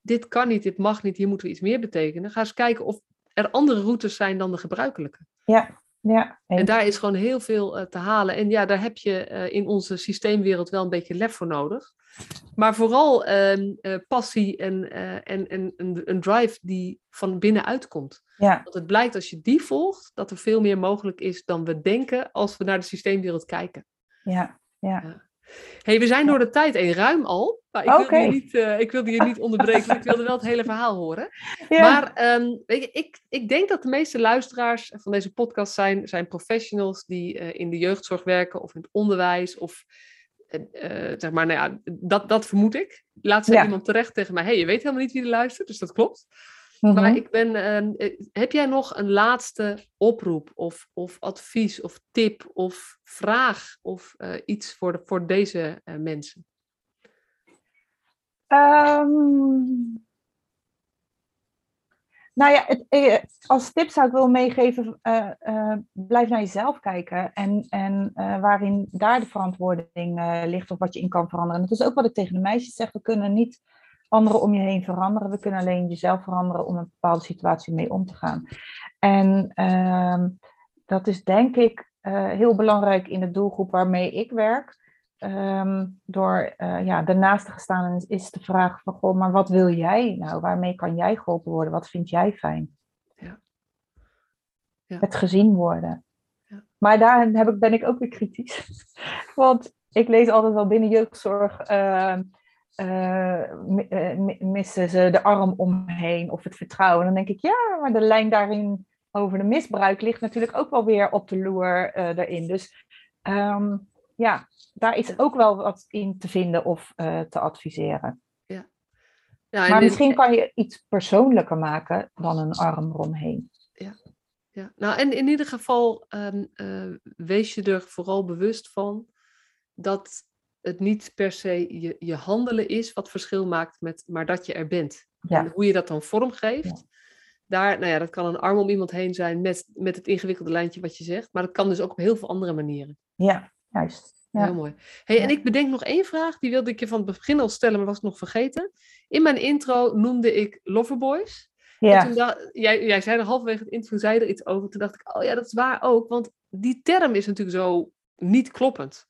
dit kan niet, dit mag niet, hier moeten we iets meer betekenen. Ga eens kijken of er andere routes zijn dan de gebruikelijke. Ja, ja, en daar is gewoon heel veel uh, te halen. En ja, daar heb je uh, in onze systeemwereld wel een beetje lef voor nodig. Maar vooral uh, passie en, en, en een, een, drive die van binnenuit komt. Ja. Want het blijkt als je die volgt, dat er veel meer mogelijk is dan we denken als we naar de systeemwereld kijken. Ja, ja hey, we zijn door de tijd heen, ruim al. Maar ik, wilde je niet, uh, ik wilde je niet onderbreken, ik wilde wel het hele verhaal horen. Ja. Maar um, weet je, ik, ik denk dat de meeste luisteraars van deze podcast zijn, zijn professionals die uh, in de jeugdzorg werken of in het onderwijs. Of uh, zeg maar, nou ja, dat, dat vermoed ik. Laat zei ja. iemand terecht tegen mij, hey, je weet helemaal niet wie er luistert, dus dat klopt. Maar mhm. ik ben, uh, heb jij nog een laatste oproep of, of advies of tip of vraag of uh, iets voor, de, voor deze uh, mensen? Um, nou ja, het, als tip zou ik willen meegeven, blijf naar jezelf kijken en, en waarin daar de verantwoording ligt of wat je in kan veranderen. En dat is ook wat ik tegen de meisjes zeg, we kunnen niet anderen om je heen veranderen. We kunnen alleen jezelf veranderen om een bepaalde situatie mee om te gaan. En ehm, dat is denk ik uh, heel belangrijk in de doelgroep waarmee ik werk. Ehm, door uh, ja, daarnaast te gestaan is de vraag van, goh, maar wat wil jij nou? Waarmee kan jij geholpen worden? Wat vind jij fijn? Ja. Ja. Het gezien worden. Ja. Maar daar heb ik, ben ik ook weer kritisch. Want ik lees altijd wel binnen jeugdzorg, uh, missen ze de arm omheen of het vertrouwen. En dan denk ik, ja, maar de lijn daarin over de misbruik ligt natuurlijk ook wel weer op de loer daarin. Dus um, ja, daar is ook wel wat in te vinden of uh, te adviseren. Ja. ja maar misschien kan je iets persoonlijker maken dan een arm eromheen. Ja. Ja, nou en in ieder geval um, uh, wees je er vooral bewust van dat het niet per se je, je handelen is wat verschil maakt, met, maar dat je er bent. Ja. En hoe je dat dan vormgeeft. Ja daar, nou ja, dat kan een arm om iemand heen zijn met, met het ingewikkelde lijntje wat je zegt. Maar dat kan dus ook op heel veel andere manieren. Ja, juist. Ja. Heel mooi. Hey, En ik bedenk nog één vraag, die wilde ik je van het begin al stellen, maar was nog vergeten. In mijn intro noemde ik Loverboys. Ja. toen dacht, jij, jij zei er halverwege het intro, zei er iets over. Toen dacht ik, oh ja, dat is waar ook. Want die term is natuurlijk zo niet kloppend.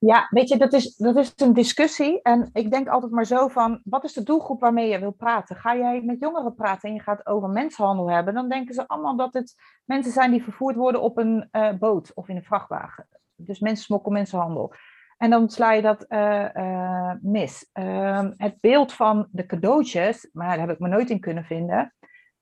Ja, weet je, dat is, dat is een discussie. En ik denk altijd maar zo van, wat is de doelgroep waarmee je wil praten? Ga jij met jongeren praten en je gaat over mensenhandel hebben, dan denken ze allemaal dat het mensen zijn die vervoerd worden op een uh, boot of in een vrachtwagen. Dus mensensmokkel, mensenhandel. En dan sla je dat uh, uh, mis. Ehm, het beeld van de cadeautjes, maar daar heb ik me nooit in kunnen vinden.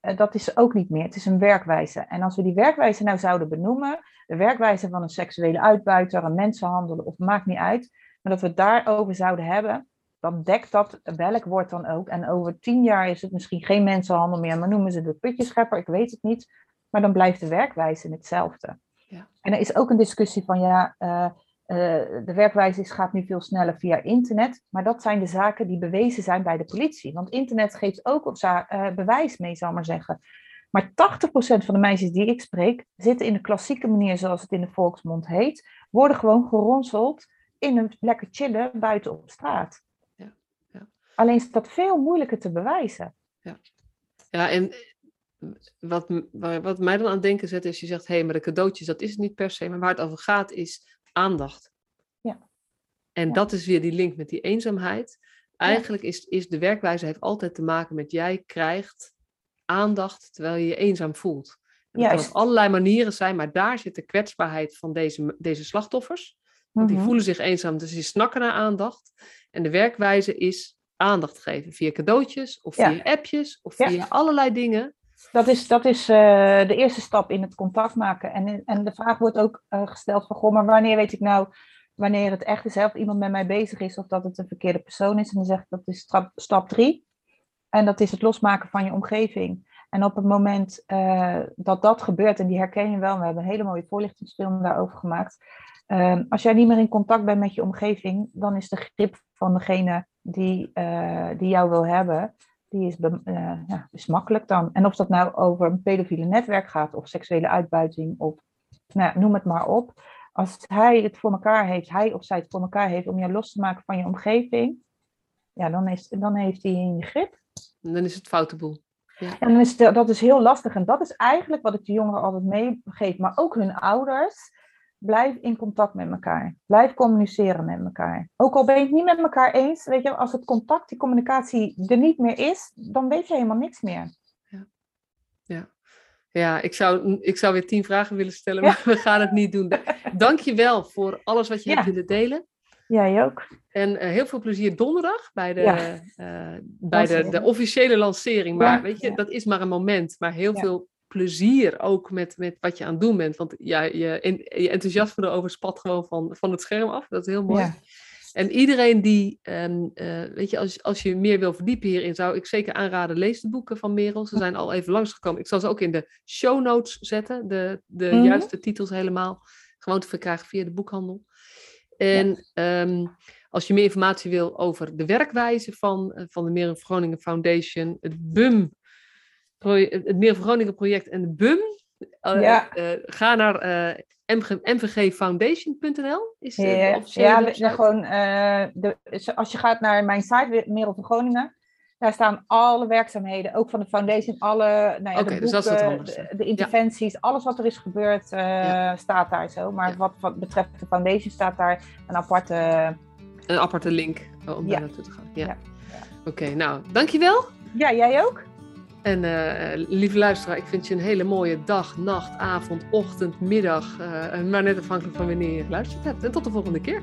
Eh, dat is ook niet meer. Het is een werkwijze. En als we die werkwijze nou zouden benoemen, de werkwijze van een seksuele uitbuiter, een mensenhandel, of maakt niet uit, maar dat we het daarover zouden hebben, dan dekt dat welk woord dan ook. En over tien jaar is het misschien geen mensenhandel meer, maar noemen ze de putjeschepper, ik weet het niet. Maar dan blijft de werkwijze hetzelfde. Ja. En er is ook een discussie van ja, uh, uh, de werkwijze gaat nu veel sneller via internet, maar dat zijn de zaken die bewezen zijn bij de politie. Want internet geeft ook uh, bewijs mee, zal ik maar zeggen. Maar 80% van de meisjes die ik spreek, zitten in de klassieke manier zoals het in de volksmond heet, worden gewoon geronseld in een lekker chillen buiten op straat. Ja, ja. Alleen is dat veel moeilijker te bewijzen. Ja, ja en wat, wat mij dan aan het denken zet is, je zegt, hé, hey, maar de cadeautjes, dat is het niet per se, maar waar het over gaat is aandacht. Ja. En dat is weer die link met die eenzaamheid. Eigenlijk is, is de werkwijze heeft altijd te maken met jij krijgt aandacht terwijl je je eenzaam voelt. En dat kan op allerlei manieren zijn, maar daar zit de kwetsbaarheid van deze, deze slachtoffers. Want die mhm. voelen zich eenzaam, dus die snakken naar aandacht. En de werkwijze is aandacht geven via cadeautjes of via appjes of via allerlei dingen. Dat is, dat is uh, de eerste stap in het contact maken. En, en de vraag wordt ook uh, gesteld van, goh, maar wanneer weet ik nou wanneer het echt is, of iemand met mij bezig is, of dat het een verkeerde persoon is. En dan zeg ik, dat is stap, stap drie. En dat is het losmaken van je omgeving. En op het moment uh, dat dat gebeurt, en die herken je wel, we hebben een hele mooie voorlichtingsfilm daarover gemaakt. Uh, als jij niet meer in contact bent met je omgeving, dan is de grip van degene die, die jou wil hebben, die is, uh, ja, is makkelijk dan. En of dat nou over een pedofiele netwerk gaat, of seksuele uitbuiting, of nou, noem het maar op. Als hij het voor elkaar heeft, hij of zij het voor elkaar heeft om je los te maken van je omgeving, ja, dan, is, dan heeft hij in je grip. Dan is het foute boel. Ja. En dan is dat is heel lastig. En dat is eigenlijk wat ik de jongeren altijd meegeef, maar ook hun ouders. Blijf in contact met elkaar. Blijf communiceren met elkaar. Ook al ben je het niet met elkaar eens, weet je, als het contact, die communicatie er niet meer is, dan weet je helemaal niks meer. Ja, ja. ja ik, zou, ik zou weer tien vragen willen stellen, maar we gaan het niet doen. Dank je wel voor alles wat je hebt willen delen. Jij ook. En uh, heel veel plezier donderdag bij de, ja. uh, bij de, de officiële lancering. Maar weet je, dat is maar een moment. Maar heel veel plezier ook met, met wat je aan het doen bent. Want ja, je, je enthousiasme erover spat gewoon van, van het scherm af. Dat is heel mooi. En iedereen die, um, uh, weet je, als, als je meer wil verdiepen hierin, zou ik zeker aanraden, lees de boeken van Merel. Ze zijn al even langsgekomen. Ik zal ze ook in de show notes zetten, de, de -hmm. juiste titels helemaal. Gewoon te verkrijgen via de boekhandel. En ja. um, als je meer informatie wil over de werkwijze van, uh, van de Merel Groningen Foundation, het BUM het Meer Groningen project en de BUM. Ja. uh, ga naar uh, mvgfoundation.nl. Is ja, gewoon, de, als je gaat naar mijn site, Merel van Groningen, Daar staan alle werkzaamheden, ook van de foundation, alle nou ja, de dus boeken, de, de interventies, alles wat er is gebeurd eh, Ja. staat daar zo. Maar wat, wat betreft de foundation staat daar een aparte... Een aparte link eh, om daar naartoe te gaan. Ja. Ja. Oké, nou, dankjewel. Ja, jij ook? En eh, lieve luisteraar, ik vind je een hele mooie dag, nacht, avond, ochtend, middag. eh, maar net afhankelijk van wanneer je geluisterd hebt. En tot de volgende keer.